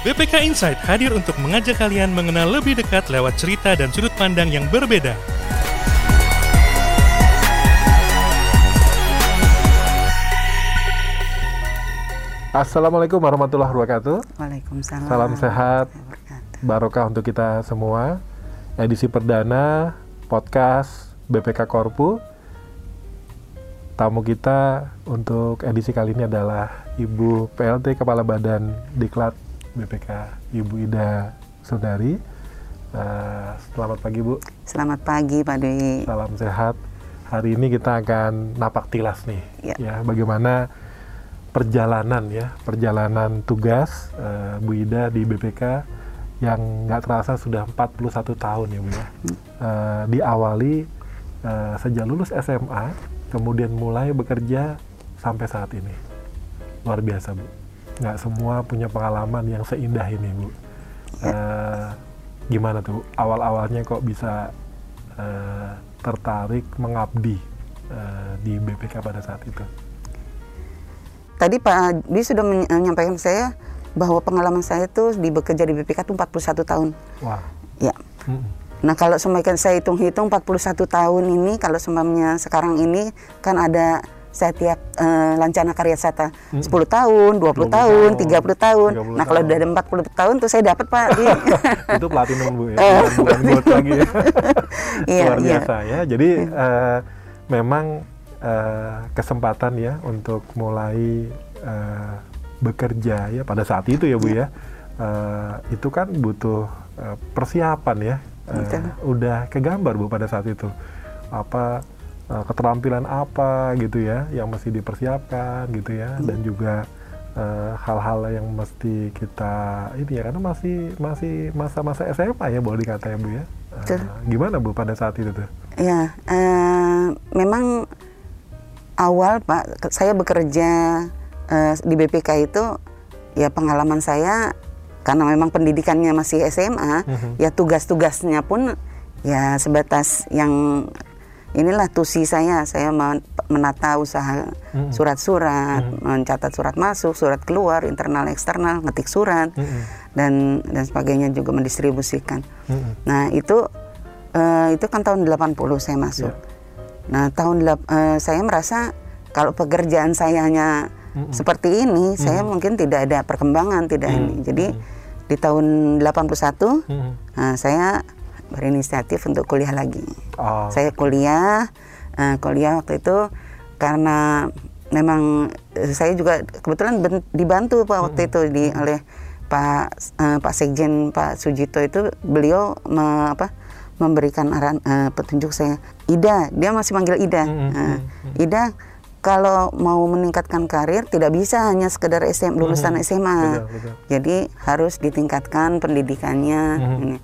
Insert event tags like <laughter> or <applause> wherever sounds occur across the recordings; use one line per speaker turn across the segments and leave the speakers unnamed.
BPK Insight hadir untuk mengajak kalian mengenal lebih dekat lewat cerita dan sudut pandang yang berbeda.
Assalamualaikum warahmatullahi wabarakatuh.
Waalaikumsalam.
Salam sehat, barokah untuk kita semua. Edisi perdana podcast BPK Korpu. Tamu kita untuk edisi kali ini adalah Ibu PLT Kepala Badan Diklat BPK, Ibu Ida Sundari. Eh, selamat pagi Bu,
Selamat pagi Pak Dwi.
salam sehat. Hari ini kita akan napak tilas nih,
Ya.
ya bagaimana perjalanan ya, perjalanan tugas eh, Bu Ida di BPK yang nggak terasa sudah 41 tahun ya Bu ya. Eh, diawali eh, sejak lulus SMA, kemudian mulai bekerja sampai saat ini. Luar biasa Bu. Nggak semua punya pengalaman yang seindah ini Bu. Eh, gimana tuh awal-awalnya kok bisa eh, tertarik mengabdi eh, di BPK pada saat itu?
Tadi Pak Dwi sudah men- menyampaikan saya bahwa pengalaman saya itu di bekerja di BPK itu 41 tahun.
Wah.
Ya.
Mm-mm.
Nah kalau semakin saya hitung-hitung 41 tahun ini, kalau seumpamanya sekarang ini kan ada setiap eh, lancana karya sata 10 tahun, 20,
20
tahun,
tahun,
30 tahun.
30
Nah kalau udah ada 40 tahun tuh saya dapat Pak. <laughs>
Itu platinum bu ya, bukan, bukan gold <laughs> lagi ya.
Iya,
Luar
iya.
biasa ya. Jadi eh, memang eh, kesempatan ya untuk mulai eh, bekerja ya pada saat itu ya bu ya. Eh, itu kan butuh eh, persiapan ya. Eh,
Betul.
udah kegambar bu pada saat itu apa eh, keterampilan apa gitu ya yang mesti dipersiapkan gitu ya dan juga eh, hal-hal yang mesti kita ini ya karena masih masih masa-masa SMA ya boleh dikata ya bu ya
Betul.
gimana bu pada saat itu tuh
Ya, eh, memang awal Pak, saya bekerja eh, di BPK itu ya pengalaman saya karena memang pendidikannya masih SMA,
Mhm.
ya tugas-tugasnya pun ya sebatas yang inilah tusi saya, saya men- menata usaha surat-surat,
Mhm.
mencatat surat masuk, surat keluar, internal eksternal, ngetik surat
Mm-mm.
dan dan sebagainya juga mendistribusikan.
Mm-mm.
Nah itu eh, itu kan tahun 80 saya masuk.
Ya.
Nah tahun eh, saya merasa kalau pekerjaan saya hanya
Mm-mm.
seperti ini, saya mungkin tidak ada perkembangan, tidak
Mm.
ini. Jadi di tahun 81
Mm-mm.
nah, saya berinisiatif untuk kuliah lagi.
Oh,
Saya kuliah, eh, kuliah waktu itu karena memang eh, saya juga kebetulan ben- dibantu pak waktu itu di oleh Pak eh, Pak Sekjen Pak Sujito itu beliau me- apa memberikan aran eh, petunjuk saya. Ida dia masih manggil Ida.
Mm, mm,
Eh,
mm,
Ida kalau mau meningkatkan karir tidak bisa hanya sekedar SM lulusan SMA
betul, betul.
jadi harus ditingkatkan pendidikannya. Ini.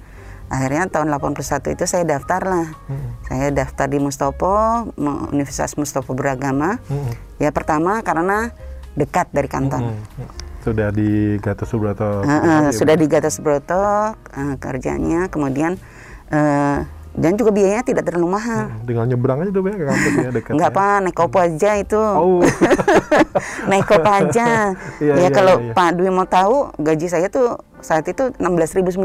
Akhirnya tahun 81 itu saya daftar lah
Mm-mm.
saya daftar di Mustopo, Mu- Universitas Mustopo Beragama.
Mm-mm.
Ya pertama karena dekat dari kantor.
Mm-mm. Sudah di Gatot Subroto. Pusat ya,
sudah di Gatot Subroto eh, kerjanya, kemudian eh, dan juga biayanya tidak terlalu mahal.
Mm, Tinggal nyebrang aja tuh ya ke kampus ya dekat.
Enggak
ya.
apa, naik kopo aja itu.
Oh. <laughs>
naik kopo aja. <laughs>
Iya,
ya
iya,
kalau
iya, iya.
Pak Dwi mau tahu, gaji saya tuh saat itu 16.900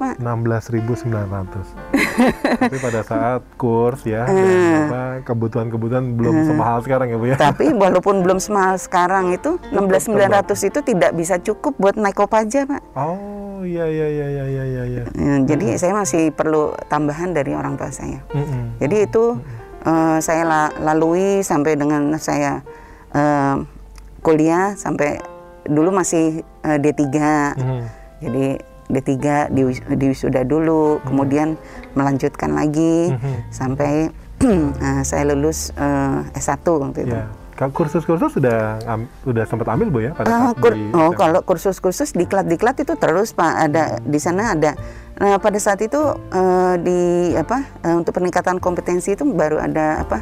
Pak.
16.900. <laughs> Tapi pada saat kurs ya, dan
Eh.
apa kebutuhan-kebutuhan belum semahal sekarang ya Bu ya.
Tapi walaupun belum semahal sekarang itu 16.900 itu tidak bisa cukup buat naik kopaja Pak.
Oh, iya iya iya iya iya iya. iya.
Ya, jadi saya masih perlu tambahan dari orang tua saya.
Mm-mm.
Jadi itu eh, saya la- lalui sampai dengan saya eh, kuliah sampai dulu masih eh, D3.
Mhm.
Jadi D3 di, di wisuda dulu, kemudian melanjutkan lagi
Mhm.
sampai <clears throat> eh, saya lulus eh, S1 waktu itu.
Ka- Kursus-kursus sudah am- sudah sempat ambil Bu ya pada saat
kur-
di
oh, kalau kursus-kursus diklat-diklat itu terus Pak ada di sana ada. Nah pada saat itu eh, di apa eh, untuk peningkatan kompetensi itu baru ada apa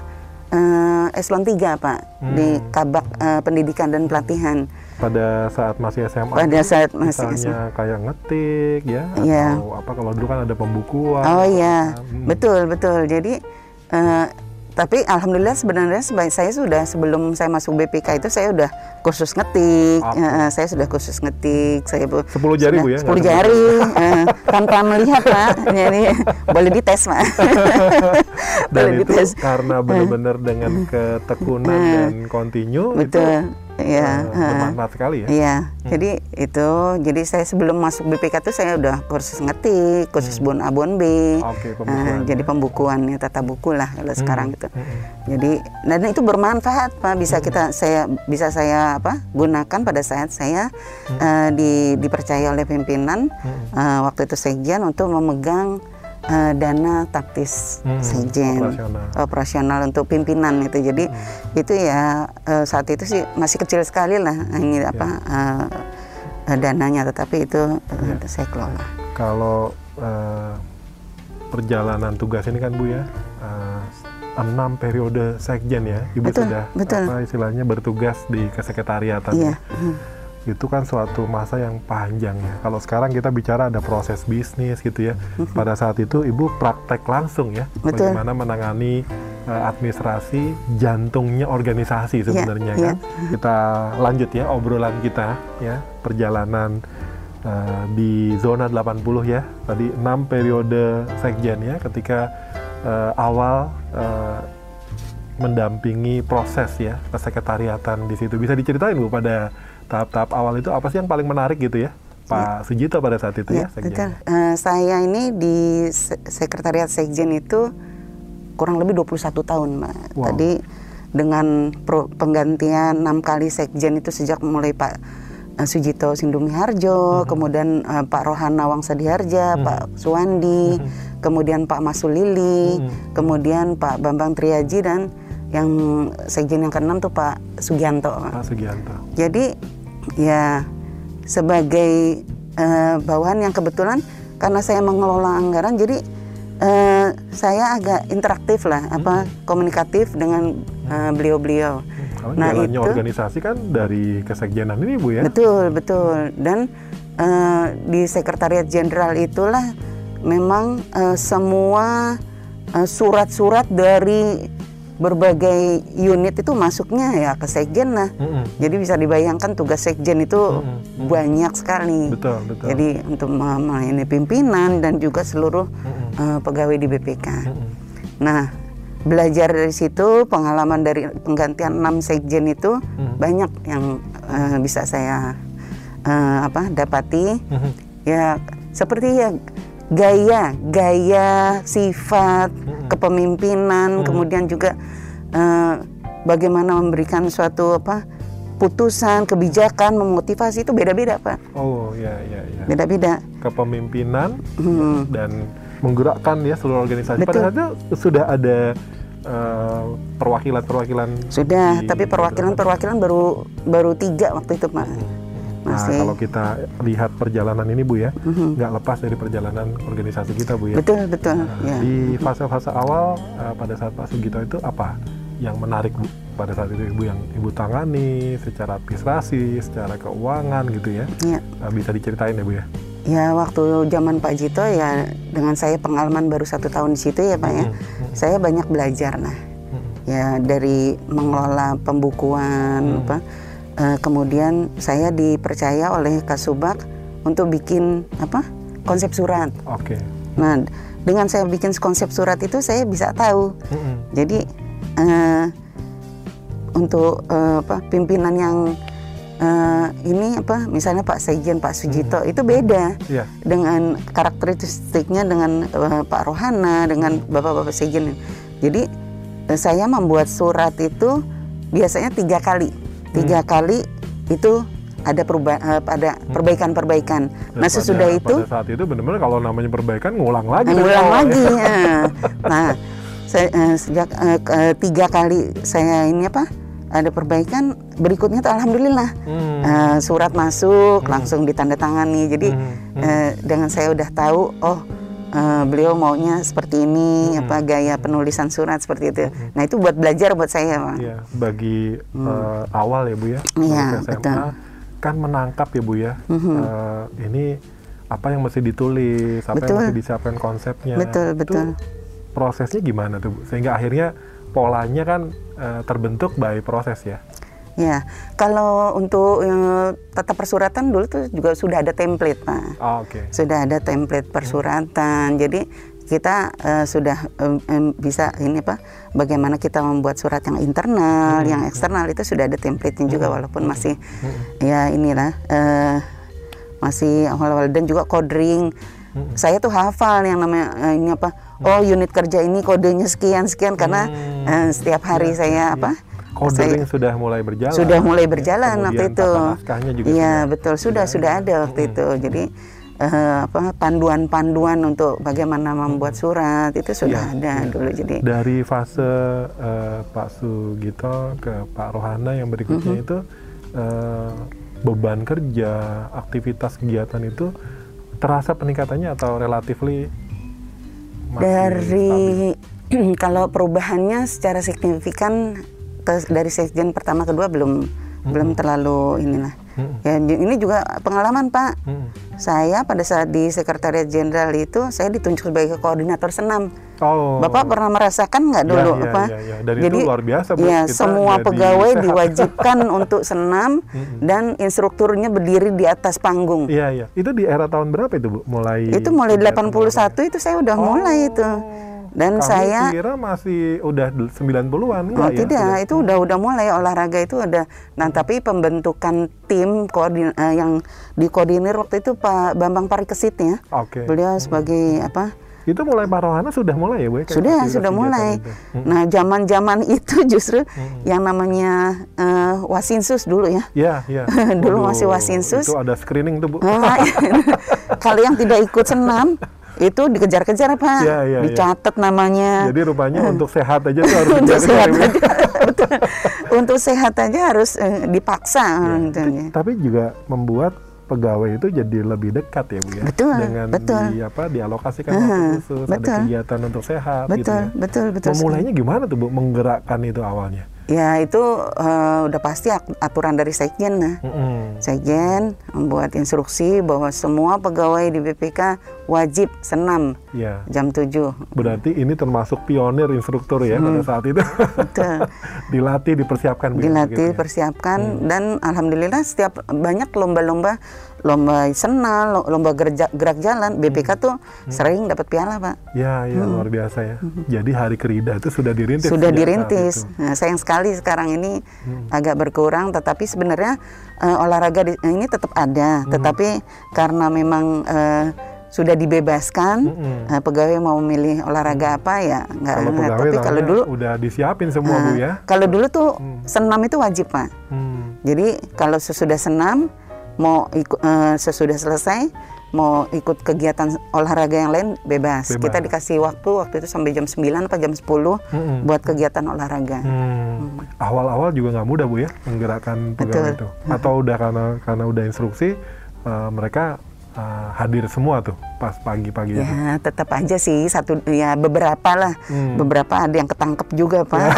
eh, eselon 3 Pak di
Hmm.
kabak eh, pendidikan dan pelatihan.
Pada saat masih SMA
Pada saat masih
misalnya kayak ngetik ya
Iya.
atau apa kalau dulu kan ada pembukuan
Oh iya
apa. Hmm.
betul betul. Jadi eh, tapi alhamdulillah sebenarnya saya sudah sebelum saya masuk BPK itu saya udah kursus ngetik. Eh, saya sudah kursus ngetik. Saya bu-
10 jari, Bu, ya?
10
Nggak
jari eh, tanpa melihat Pak. Jadi <laughs> boleh dites Pak.
Dan
boleh
itu
dites.
karena benar-benar dengan <laughs> ketekunan dan kontinu itu.
Ya.
eh, bermanfaat sekali ya.
Iya, jadi itu, jadi saya sebelum masuk BPK itu saya udah kursus ngetik, kursus bon A, bon B,
Hmm. Oke,
Eh,
pembukuan.
jadi pembukuan ya tata buku lah kalau sekarang gitu.
Hmm.
Jadi dan itu bermanfaat pak, bisa kita saya bisa saya apa gunakan pada saat saya
Hmm.
eh, di, dipercaya oleh pimpinan eh, waktu itu sekjen untuk memegang eh, dana taktis
Hmm,
sekjen
operasional.
operasional untuk pimpinan itu jadi itu ya eh, saat itu sih masih kecil sekali lah ini apa eh, eh, dananya tetapi itu eh, saya kelola
Kalau eh, perjalanan tugas ini kan Bu ya, eh, enam periode sekjen ya, Ibu
Betul,
sudah
betul.
apa istilahnya bertugas di kesekretariatan.
iya
ya. Itu kan suatu masa yang panjang ya. Kalau sekarang kita bicara ada proses bisnis gitu ya. Pada saat itu Ibu praktek langsung ya.
Betul.
bagaimana menangani eh, administrasi jantungnya organisasi sebenarnya
iya.
kan. Kita lanjut ya obrolan kita ya, perjalanan eh, di zona 80 ya. Tadi 6 periode sekjen ya ketika eh, awal eh, mendampingi proses ya kesekretariatan di situ. Bisa diceritain Bu pada tahap-tahap awal itu apa sih yang paling menarik gitu ya? Pak Sujito pada saat itu ya,
Ya, betul. Eh, saya ini di se- sekretariat sekjen itu kurang lebih 21 tahun, Mbak.
Wow.
Tadi dengan pro- penggantian enam kali sekjen itu sejak mulai Pak eh, Sujito Sindumi Harjo, kemudian eh, Pak Rohana Wangsa Diharja, Pak Suwandi, kemudian Pak Masulili, kemudian Pak Bambang Triaji dan yang sekjen yang keenam tuh Pak Sugianto. Pak
Sugianto.
Jadi ya sebagai eh, bawahan yang kebetulan karena saya mengelola anggaran jadi eh, saya agak interaktif lah apa komunikatif dengan eh, beliau-beliau.
Kalau
Nah,
jalannya
itu-
organisasi kan dari kesekjenan ini Bu ya?
Betul, betul. Dan eh, di sekretariat jenderal itulah memang eh, semua surat-surat dari berbagai unit itu masuknya ya ke sekjen lah.
Mm-mm.
Jadi bisa dibayangkan tugas sekjen itu
Mm-mm.
banyak sekali.
Betul, betul.
Jadi untuk me- melayani pimpinan dan juga seluruh
Mm-mm.
eh, pegawai di BPK.
Mm-mm.
Nah, belajar dari situ, pengalaman dari penggantian 6 sekjen itu
Mm.
banyak yang eh, bisa saya eh, apa dapati.
Mhm.
Ya, seperti ya gaya, gaya, sifat, kepemimpinan, kemudian juga eh, bagaimana memberikan suatu apa putusan, kebijakan, memotivasi itu beda-beda, Pak.
Oh ya ya ya.
Beda-beda.
Kepemimpinan
Hmm.
dan menggerakkan ya seluruh organisasi. Pada
Betul.
saat itu sudah ada eh, perwakilan-perwakilan.
Sudah,
di-
tapi perwakilan-perwakilan baru baru tiga waktu itu, Pak.
Nah,
Masih.
kalau kita lihat perjalanan ini Bu ya,
Mhm.
nggak lepas dari perjalanan organisasi kita Bu ya.
Betul, betul.
Nah,
ya.
Di fase-fase awal eh, pada saat Pak Sugito itu apa yang menarik Bu pada saat itu Ibu yang Ibu tangani secara administrasi, secara keuangan gitu ya.
Ya.
Eh, bisa diceritain ya Bu ya.
Ya waktu zaman Pak Jito ya dengan saya pengalaman baru satu tahun di situ ya Pak ya, saya banyak belajar nah ya dari mengelola pembukuan apa, eh, kemudian saya dipercaya oleh Kasubag untuk bikin apa konsep surat.
Oke.
Nah dengan saya bikin konsep surat itu saya bisa tahu
Mm-mm.
jadi eh, untuk eh, apa pimpinan yang eh, ini apa misalnya Pak Sekjen Pak Sujito itu beda
Iya.
dengan karakteristiknya dengan eh, Pak Rohana dengan Bapak-bapak Sekjen. Jadi saya membuat surat itu biasanya tiga kali, tiga kali itu ada perubahan ada perbaikan-perbaikan.
Dan
Nah
pada-
sesudah itu
pada saat itu benar-benar kalau namanya perbaikan ngulang lagi.
ngulang
awal,
lagi.
ya. <laughs>
ya. Nah, saya, eh, sejak eh, ke- tiga kali saya ini apa ada perbaikan, berikutnya tuh alhamdulillah
Hmm.
eh, surat masuk langsung ditandatangani. Jadi
Hmm,
eh, dengan saya udah tahu, oh eh, beliau maunya seperti ini,
Hmm.
apa gaya penulisan surat seperti itu. Nah itu buat belajar buat saya, Pak.
Iya, bagi eh, awal ya Bu ya.
Hmm. Iya, betul.
kan menangkap ya Bu ya.
Mhm.
Eh, ini apa yang mesti ditulis, apa
Betul.
yang mesti disiapkan konsepnya.
Betul,
Itu
betul.
prosesnya gimana tuh Bu? Sehingga akhirnya polanya kan uh, terbentuk by proses ya.
Ya, kalau untuk uh, tata persuratan dulu tuh juga sudah ada template, Pak.
Oh, Oke. Okay.
Sudah ada template persuratan. Hmm. Jadi kita uh, sudah um, um, bisa ini pak bagaimana kita membuat surat yang internal hmm. yang eksternal itu sudah ada template-nya juga hmm. walaupun masih hmm. ya inilah uh, masih awal-awal dan juga coding hmm. saya tuh hafal yang namanya uh, ini apa oh unit kerja ini kodenya sekian sekian karena hmm. uh, setiap hari ya, saya ya. apa
Coding sudah mulai berjalan.
Sudah mulai berjalan
ya,
waktu itu. Iya betul sudah sudah, sudah ada waktu hmm. itu. Jadi uh, apa panduan-panduan untuk bagaimana membuat surat itu sudah ya, ada ya. dulu jadi
dari fase uh, Pak Sugito ke Pak Rohana yang berikutnya uh -huh. itu uh, beban kerja aktivitas kegiatan itu terasa peningkatannya atau relatifly
dari <clears throat> kalau perubahannya secara signifikan ke, dari sekjen pertama kedua belum hmm. belum terlalu inilah Hmm. Ya, ini juga pengalaman Pak. Hmm. Saya pada saat di Sekretariat Jenderal itu saya ditunjuk sebagai koordinator senam. Oh. Bapak pernah merasakan nggak dulu
ya, ya,
apa?
Ya, ya. Dan jadi itu luar biasa. Bu.
Ya, semua pegawai sehat. diwajibkan <laughs> untuk senam hmm. dan instrukturnya berdiri di atas panggung.
Iya, iya. Itu di era tahun berapa itu Bu? Mulai
Itu mulai 81 itu saya udah oh. mulai itu. Dan
Kami
saya
kira masih udah 90-an
Oh, ya? tidak, sudah. itu udah udah mulai olahraga itu ada. Nah, tapi pembentukan tim koordin uh, yang dikoordinir waktu itu Pak Bambang Parikesit ya.
Oke. Okay.
Beliau sebagai hmm. apa?
Itu mulai Pak Rohana sudah mulai ya, Bu?
Ya, sudah, sudah mulai. Hmm. Nah, zaman-zaman <laughs> itu justru hmm. yang namanya uh, Wasinsus dulu ya.
Iya, iya. <laughs>
dulu masih Wasinsus.
Itu ada screening tuh, Bu. <laughs>
Kalau yang tidak ikut senam itu dikejar-kejar pak, ya, ya, dicatat ya. namanya.
Jadi rupanya <laughs> untuk sehat aja tuh harus
untuk sehat aja, <laughs> untuk sehat aja harus uh, dipaksa.
Ya. Tapi juga membuat pegawai itu jadi lebih dekat ya bu ya
betul
dengan
betul.
di apa dialokasikan waktu khusus betul. ada kegiatan untuk sehat
betul
gitu ya.
betul betul
memulainya gimana tuh bu menggerakkan itu awalnya
Ya itu uh, udah pasti aturan dari sekjen nah. Mm-hmm. Sekjen membuat instruksi bahwa semua pegawai di BPK wajib senam yeah. jam 7.
Berarti ini termasuk pionir instruktur ya hmm. pada saat itu. Betul. <laughs> Dilatih, dipersiapkan.
Dilatih, ya? persiapkan hmm. dan alhamdulillah setiap banyak lomba-lomba lomba senal, lomba gerak, gerak jalan, BPK hmm. tuh hmm. sering dapat piala, Pak.
Ya, ya hmm. luar biasa ya. Hmm. Jadi hari kerida itu sudah dirintis.
Sudah dirintis. Nah, sayang sekali sekarang ini hmm. agak berkurang, tetapi sebenarnya uh, olahraga di, ini tetap ada, hmm. tetapi karena memang uh, sudah dibebaskan hmm. uh, pegawai mau memilih olahraga hmm. apa ya
nggak kalau pegawai tapi kalau dulu udah disiapin semua uh, bu ya
kalau dulu tuh hmm. senam itu wajib pak hmm. jadi kalau sesudah senam mau ikut uh, sesudah selesai mau ikut kegiatan olahraga yang lain bebas. bebas. Kita dikasih waktu waktu itu sampai jam 9 atau jam 10 hmm. buat kegiatan olahraga.
Hmm. Awal-awal juga nggak mudah Bu ya menggerakkan pegawai itu. Atau udah karena karena udah instruksi uh, mereka uh, hadir semua tuh pas pagi-pagi
ya itu. tetap aja sih satu ya beberapa lah hmm. beberapa ada yang ketangkep juga <laughs> pak ya.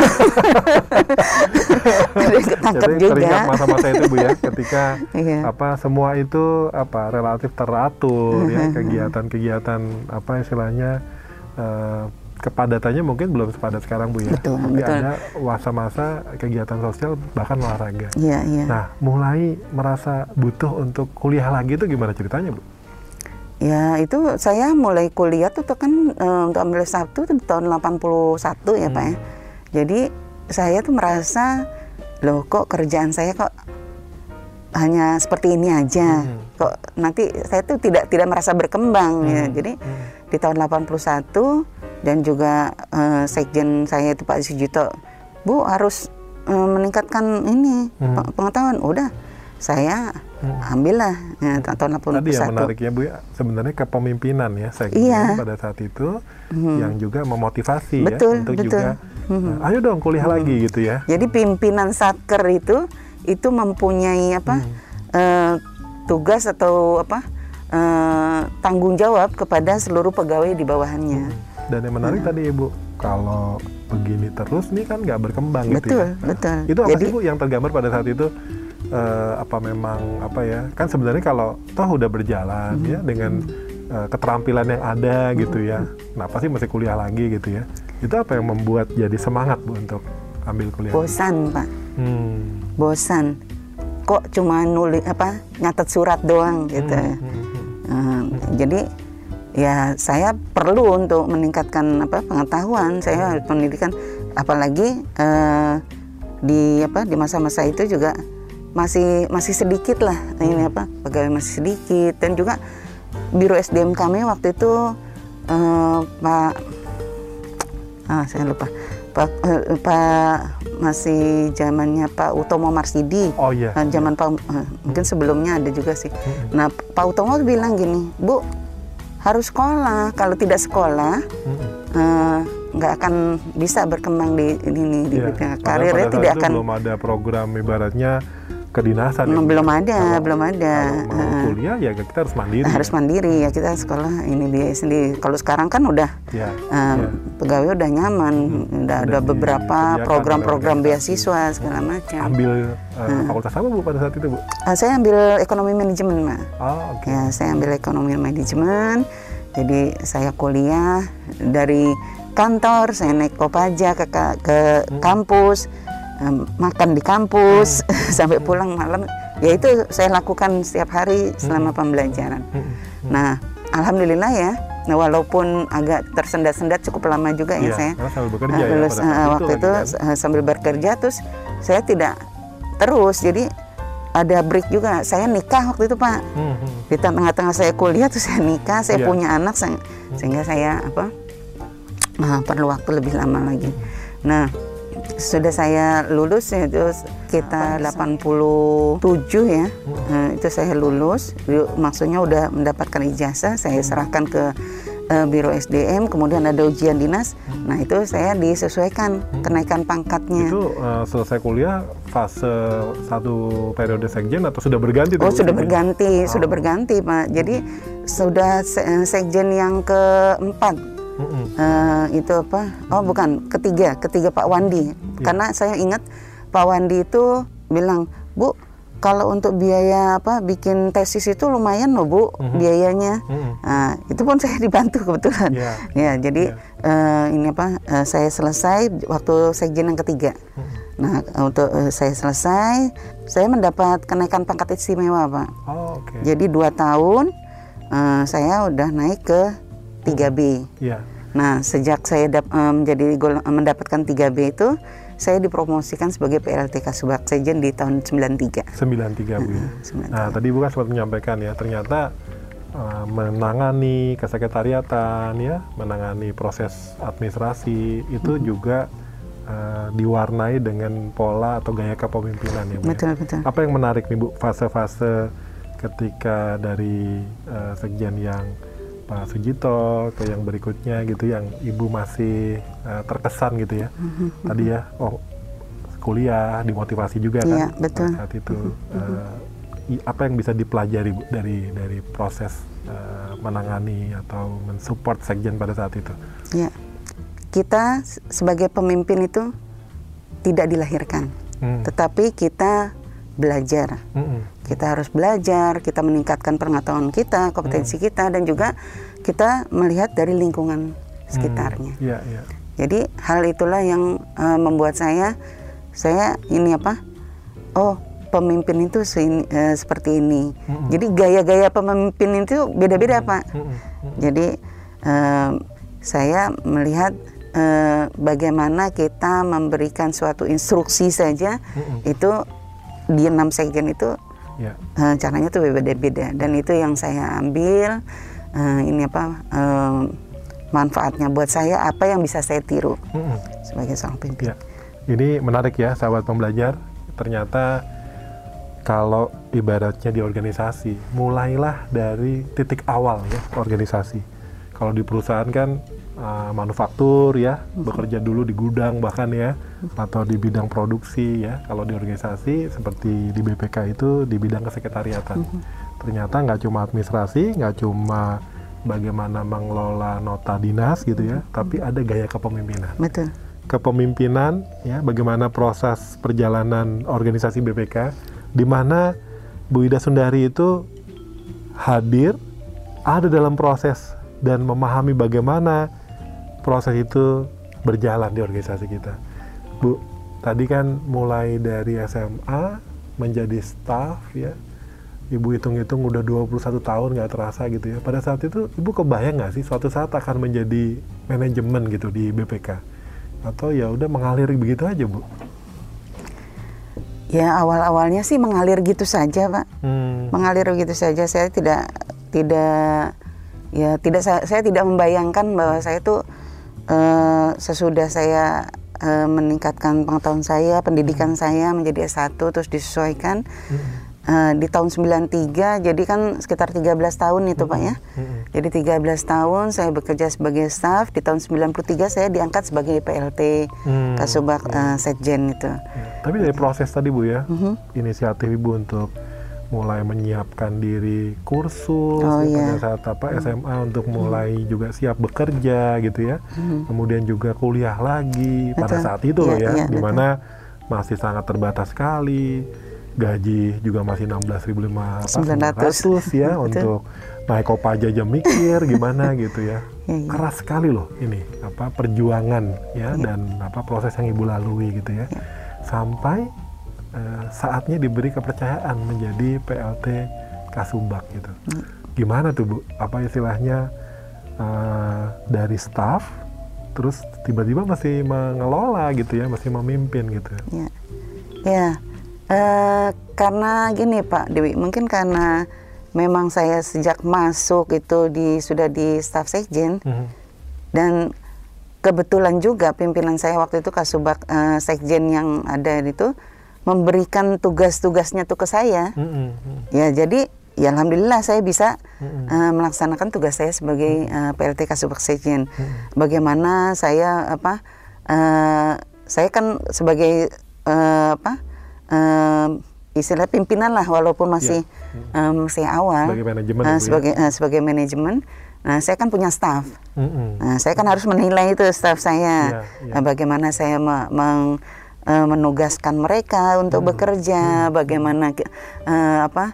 ada yang ketangkep Jadi, juga teringat masa-masa itu bu ya ketika yeah. apa semua itu apa relatif teratur ya kegiatan-kegiatan apa istilahnya uh, kepadatannya mungkin belum sepadat sekarang bu ya.
Betul,
Tapi
betul.
ada masa-masa kegiatan sosial bahkan olahraga.
Iya, iya.
Nah, mulai merasa butuh untuk kuliah lagi itu gimana ceritanya bu?
Ya itu saya mulai kuliah tuh kan uh, untuk ambil satu tuh tahun 81 ya hmm. pak ya. Jadi saya tuh merasa loh kok kerjaan saya kok hanya seperti ini aja. Hmm. Kok nanti saya tuh tidak tidak merasa berkembang ya. hmm. ya. Jadi hmm. di tahun 81 dan juga uh, sekjen saya itu Pak Sujito, Bu harus uh, meningkatkan ini hmm. pengetahuan. Udah, saya hmm. ambillah ya, tahun 81.
Tadi yang menarik ya Bu ya, sebenarnya kepemimpinan ya sekjen iya. pada saat itu hmm. yang juga memotivasi
betul,
ya untuk
betul.
juga hmm. ayo dong kuliah hmm. lagi gitu ya.
Jadi pimpinan satker itu itu mempunyai apa hmm. uh, tugas atau apa uh, tanggung jawab kepada seluruh pegawai di bawahannya. Hmm
dan yang menarik hmm. tadi ibu, kalau begini terus nih kan nggak berkembang
betul,
gitu ya.
Betul,
Itu apa Jadi, sih bu yang tergambar pada saat itu? Uh, apa memang apa ya? Kan sebenarnya kalau toh udah berjalan hmm. ya dengan uh, keterampilan yang ada gitu ya. Kenapa sih masih kuliah lagi gitu ya? Itu apa yang membuat jadi semangat Bu untuk ambil kuliah?
Bosan pak,
Hmm.
bosan. Kok cuma nulis apa nyatet surat doang gitu.
Hmm, hmm, hmm.
Eh, jadi ya saya perlu untuk meningkatkan apa pengetahuan. Saya harus pendidikan apalagi eh, di apa di masa-masa itu juga masih masih sedikit lah. Ini apa pegawai masih sedikit. Dan juga biro SDM kami waktu itu eh, Pak ah saya lupa. Pak eh, Pak masih zamannya Pak Utomo Marsidi.
Oh iya.
Eh, zaman Pak eh, mungkin sebelumnya ada juga sih. Nah Pak Utomo bilang gini, Bu harus sekolah. Kalau tidak sekolah
Hmm,
nggak akan bisa berkembang di ini di
Iya.
bidang
Padahal
karirnya tidak akan
belum ada program ibaratnya kedinasan. ya,
belum ada
Kalau-
belum ada.
Kalau mau
Eh,
kuliah ya kita harus mandiri.
harus
ya.
mandiri ya kita sekolah ini dia sendiri. Kalau sekarang kan udah
Ya.
eh,
ya.
pegawai udah nyaman, udah ada
Udah
beberapa
disediakan
program-program beasiswa segala macam.
Ambil eh, fakultas apa Bu pada saat itu Bu?
Eh, saya ambil ekonomi manajemen, Mbak.
Oh oke.
Ya, saya ambil ekonomi manajemen. Jadi saya kuliah dari kantor, saya naik kopaja ke ka- ke kampus, em, makan di kampus <laughs> sampai pulang malam. Ya itu saya lakukan setiap hari selama pembelajaran.
Hmm,
Nah, alhamdulillah ya. Nah, walaupun agak tersendat-sendat cukup lama juga ya
Iya,
saya.
sambil bekerja
eh,
ya
lulus,
saat
eh, waktu
lagi
itu
kan.
eh, sambil bekerja terus saya tidak terus. Jadi ada break juga. Saya nikah waktu itu, Pak
Hmm, hmm.
di tengah-tengah saya kuliah tuh saya nikah, saya
Iya.
punya anak se- sehingga saya apa nah, perlu waktu lebih lama lagi. Nah sudah saya lulus ya itu kita 87 ya. Eh, itu saya lulus. Maksudnya udah mendapatkan ijazah. Saya serahkan ke eh, biro SDM kemudian ada ujian dinas. Nah itu saya disesuaikan kenaikan pangkatnya.
Itu eh, selesai kuliah fase satu periode sekjen atau sudah berganti?
Oh sudah berganti, sudah berganti Pak. Jadi sudah se- sekjen yang keempat
Hmm.
Eh, itu apa? Oh bukan, ketiga, ketiga Pak Wandi. Karena saya ingat Pak Wandi itu bilang, Bu, kalau untuk biaya apa bikin tesis itu lumayan loh Bu biayanya.
Hmm,
Nah, itu pun <laughs> saya dibantu kebetulan.
Iya.
Ya, jadi eh, ini apa? eh, saya selesai waktu sekjen yang ketiga. Nah, untuk eh, saya selesai, saya mendapat kenaikan pangkat istimewa, Pak.
Oh oke.
Jadi dua tahun eh, saya udah naik ke 3B.
Iya.
Nah, sejak saya dap- eh, menjadi gol- eh, mendapatkan 3B itu, saya dipromosikan sebagai PLT Kasubag Sejen di tahun 93.
93 Bu. ya.
93.
Nah, tadi Bu kan sempat menyampaikan ya, ternyata uh, menangani kesekretariatan ya, menangani proses administrasi itu juga uh, diwarnai dengan pola atau gaya kepemimpinan ya Bu. ya.
Betul, betul.
Apa yang menarik nih Bu fase-fase ketika dari uh, sekjen yang Pak Sujito ke yang berikutnya gitu yang Ibu masih uh, terkesan gitu ya.
Mm-hmm.
Tadi ya oh kuliah dimotivasi juga
Iya,
kan
betul.
pada saat itu Uh, apa yang bisa dipelajari Bu, dari dari proses uh, menangani atau mensupport sekjen pada saat itu
Ya, kita sebagai pemimpin itu tidak dilahirkan,
Hmm.
tetapi kita belajar.
Mm-mm.
Kita harus belajar, kita meningkatkan pengetahuan kita, kompetensi kita, dan juga kita melihat dari lingkungan sekitarnya.
Iya, iya.
Jadi hal itulah yang eh, membuat saya, saya ini apa? Oh, pemimpin itu seini- eh, seperti ini. Jadi gaya-gaya pemimpin itu beda-beda, Pak.
Mm-mm.
Jadi eh, saya melihat bagaimana kita memberikan suatu instruksi saja
Mm-mm.
itu di enam sekjen itu
Iya.
eh, caranya tuh beda-beda dan itu yang saya ambil eh, ini apa eh, manfaatnya buat saya apa yang bisa saya tiru
Mm-mm.
sebagai seorang pemimpin.
Ya, ini menarik ya, sahabat pembelajar. Ternyata kalau ibaratnya di organisasi, mulailah dari titik awal ya organisasi. Kalau di perusahaan kan uh, manufaktur ya, bekerja dulu di gudang bahkan ya, atau di bidang produksi ya. Kalau di organisasi seperti di BPK itu di bidang kesekretariatan. Ternyata nggak cuma administrasi, nggak cuma bagaimana mengelola nota dinas gitu ya, tapi ada gaya kepemimpinan
Betul.
kepemimpinan ya bagaimana proses perjalanan organisasi BPK di mana Bu Ida Sundari itu hadir ada dalam proses dan memahami bagaimana proses itu berjalan di organisasi kita. Bu, tadi kan mulai dari SMA menjadi staff ya. Ibu hitung-hitung udah 21 tahun nggak terasa gitu ya. Pada saat itu Ibu kebayang nggak sih suatu saat akan menjadi manajemen gitu di BPK? Atau ya udah mengalir begitu aja Bu?
Ya awal-awalnya sih mengalir gitu saja pak,
Hmm.
mengalir begitu saja. Saya tidak tidak ya tidak saya, saya tidak membayangkan bahwa saya tuh eh, sesudah saya eh, meningkatkan pengetahuan saya, pendidikan saya menjadi S1 terus disesuaikan eh, di tahun 93 jadi kan sekitar 13 tahun itu Pak ya.
Mm-mm.
Jadi 13 tahun saya bekerja sebagai staff, di tahun 93 saya diangkat sebagai PLT
Hmm,
Kasubag eh, Sekjen itu.
Ya, Tapi dari proses tadi Bu ya,
Mhm.
inisiatif Ibu untuk mulai menyiapkan diri kursus
Oh,
ya, pada
iya.
saat apa SMA untuk mulai juga siap bekerja gitu ya. Kemudian juga kuliah lagi pada
Betul.
saat itu loh
Iya,
ya,
iya,
di mana masih sangat terbatas sekali. Gaji juga masih 16.500
900.
ya <laughs>
Betul.
untuk naik kopaja aja mikir gimana gitu ya.
Iya, iya.
Keras sekali loh ini apa perjuangan ya dan apa proses yang Ibu lalui gitu ya. Sampai eh, saatnya diberi kepercayaan menjadi PLT Kasubag gitu. Gimana tuh Bu? Apa istilahnya eh, dari staff terus tiba-tiba masih mengelola gitu ya, masih memimpin gitu.
Ya, ya. Eh, karena gini Pak Dewi, mungkin karena memang saya sejak masuk itu di sudah di staff sekjen
Mhm.
dan kebetulan juga pimpinan saya waktu itu kasubag eh, sekjen yang ada itu memberikan tugas-tugasnya tuh ke saya.
Mhm, mhm.
Ya jadi ya alhamdulillah saya bisa
Mm-mm.
eh, melaksanakan tugas saya sebagai eh, PLT Kasubag Sekjen. Bagaimana saya apa eh, saya kan sebagai eh, apa eh, istilah pimpinan lah walaupun masih eh, masih awal
Sebagai manajemen ya, Bu, ya?
sebagai eh, sebagai manajemen. Nah, saya kan punya staff.
Mhm.
Nah, saya kan harus menilai itu staff saya,
Iya, iya.
Eh, bagaimana saya me- meng- eh, menugaskan mereka untuk
Hmm,
bekerja, bagaimana ki- eh, apa,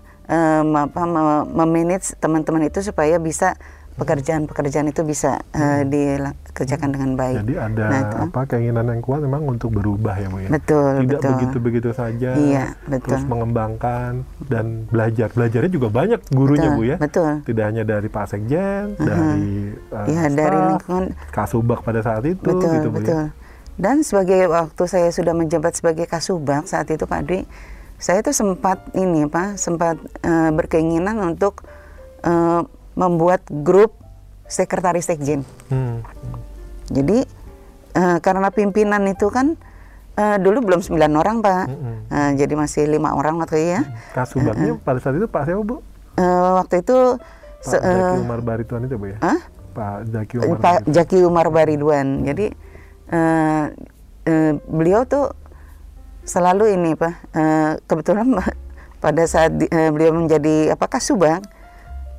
me- apa me- memanage teman-teman itu supaya bisa pekerjaan-pekerjaan itu bisa eh, dikerjakan dengan baik.
Hmm. Jadi ada
Nah, itu.
apa keinginan yang kuat memang untuk berubah ya Bu ya.
Betul,
Tidak begitu-begitu saja.
Iya, betul.
Terus mengembangkan dan belajar. Belajarnya juga banyak gurunya
Betul,
Bu ya.
betul.
Tidak hanya dari Pak Sekjen, dari uh,
Iya, dari lingkungan.
Kasubag pada saat itu
betul,
gitu Bu
betul.
ya.
Dan sebagai waktu saya sudah menjabat sebagai kasubag saat itu Pak Dwi, saya itu sempat ini Pak, sempat eh, berkeinginan untuk eh, membuat grup sekretaris sekjen.
Hmm.
Jadi eh, karena pimpinan itu kan eh, dulu belum 9 orang Pak,
Mm-mm.
Eh, jadi masih lima orang waktu itu ya.
Kasubagnya pada saat itu Pak siapa Bu?
Eh, waktu itu
Pak
se-
Zaki Umar Barituan itu Bu ya?
Hah?
Pak Zaki
Eh,
Umar
Pak. Jaki Umar Baridwan. Jadi eh, eh, beliau tuh selalu ini pak. eh, kebetulan <laughs> pada saat di- eh, beliau menjadi apa kasubag,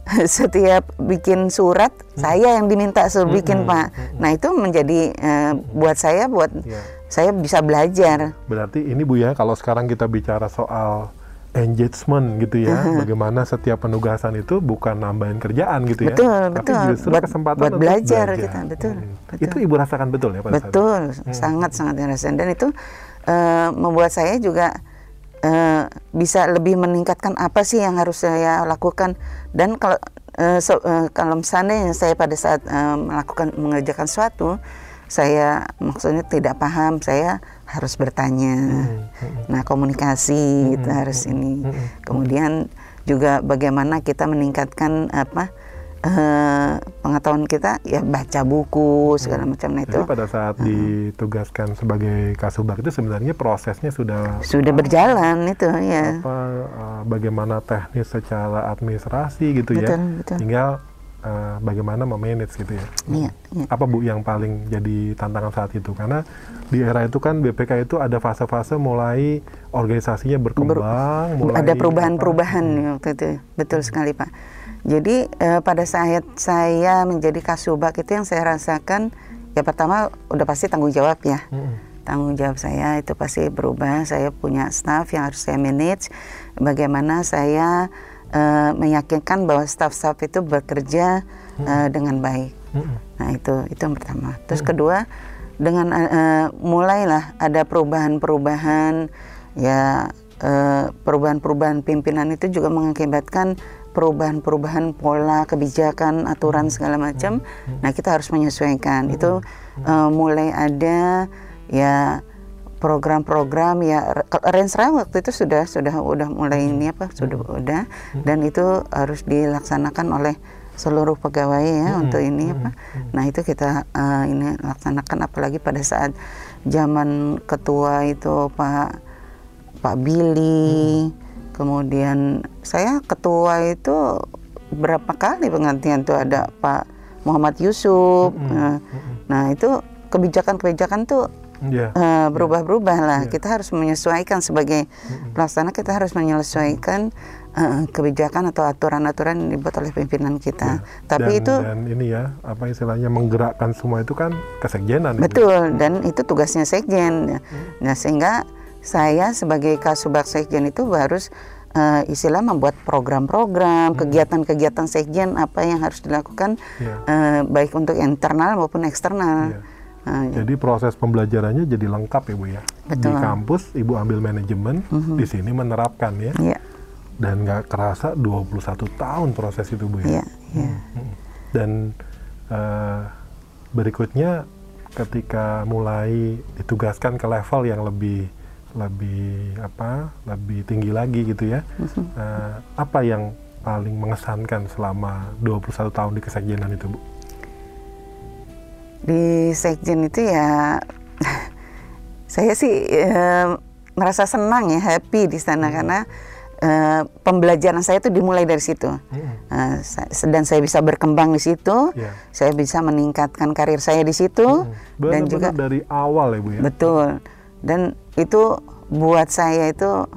<laughs> setiap bikin surat saya yang diminta suruh bikin pak. Nah itu menjadi eh, buat saya buat
Iya.
saya bisa belajar.
Berarti ini Bu ya, kalau sekarang kita bicara soal engagement gitu ya, bagaimana setiap penugasan itu bukan nambahin kerjaan gitu ya,
Betul,
tapi
betul.
justru
Buat-
kesempatan
buat
untuk
belajar kita, betul,
Hmm.
betul.
Itu ibu rasakan betul ya pada saat itu?
Betul, sangat sangat ngerasain dan itu eh, membuat saya juga eh, bisa lebih meningkatkan apa sih yang harus saya lakukan dan kalau eh, so- eh, kalau misalnya saya pada saat eh, melakukan mengerjakan suatu saya maksudnya tidak paham saya harus bertanya. Nah komunikasi itu harus ini. Kemudian juga bagaimana kita meningkatkan apa eh, pengetahuan kita? Ya baca buku segala macam. Nah itu
Jadi pada saat ditugaskan sebagai kasubag itu sebenarnya prosesnya sudah
sudah berjalan itu ya.
apa uh, bagaimana teknis secara administrasi gitu ya,
Betul, betul.
tinggal uh, bagaimana memanage gitu ya.
Iya, iya.
Apa bu yang paling jadi tantangan saat itu? Karena di era itu kan BPK itu ada fase-fase mulai organisasinya berkembang, mulai
ada perubahan-perubahan waktu itu betul sekali pak jadi eh, pada saat saya menjadi kasubag itu yang saya rasakan ya pertama udah pasti tanggung jawab ya
Mm-mm.
tanggung jawab saya itu pasti berubah saya punya staff yang harus saya manage bagaimana saya eh, meyakinkan bahwa staff-staff itu bekerja eh, dengan baik.
Mm-mm.
Nah itu itu yang pertama. Terus kedua dengan uh, mulailah ada perubahan-perubahan ya uh, perubahan-perubahan pimpinan itu juga mengakibatkan perubahan-perubahan pola kebijakan aturan segala macam. Nah kita harus menyesuaikan. Itu uh, mulai ada ya program-program ya Rensra waktu itu sudah sudah udah mulai ini apa sudah udah dan itu harus dilaksanakan oleh seluruh pegawai ya hmm, untuk ini apa. Hmm, nah itu kita uh, ini laksanakan apalagi pada saat zaman ketua itu Pak Pak Billy, hmm. kemudian saya ketua itu berapa kali penggantian tuh ada Pak Muhammad Yusuf. Hmm. Nah, hmm. nah itu kebijakan-kebijakan tuh yeah. uh, berubah-berubah lah. Yeah. Kita harus menyesuaikan sebagai pelaksana kita harus menyesuaikan uh, kebijakan atau aturan-aturan yang dibuat oleh pimpinan kita. Ya. Tapi
dan,
itu
dan ini ya apa istilahnya menggerakkan semua itu kan kesekjenan.
Betul itu. dan itu tugasnya sekjen. Hmm. Nah sehingga saya sebagai kasubag sekjen itu harus uh, istilah membuat program-program, hmm. kegiatan-kegiatan sekjen apa yang harus dilakukan ya. uh, baik untuk internal maupun eksternal. Ya.
Uh, jadi proses pembelajarannya jadi lengkap ya bu ya. Betul. Di kampus ibu ambil manajemen, uh -huh. di sini menerapkan ya. ya dan nggak kerasa 21 tahun proses itu bu ya. Yeah, yeah. Dan uh, berikutnya ketika mulai ditugaskan ke level yang lebih lebih apa lebih tinggi lagi gitu ya. Uh, apa yang paling mengesankan selama 21 tahun di kesekjenan itu bu?
Di sekjen itu ya <laughs> saya sih uh, merasa senang ya happy di sana hmm. karena uh, pembelajaran saya itu dimulai dari situ hmm. uh, dan saya bisa berkembang di situ yeah. saya bisa meningkatkan karir saya di situ hmm.
dan juga dari awal ya bu ya
betul dan itu buat saya itu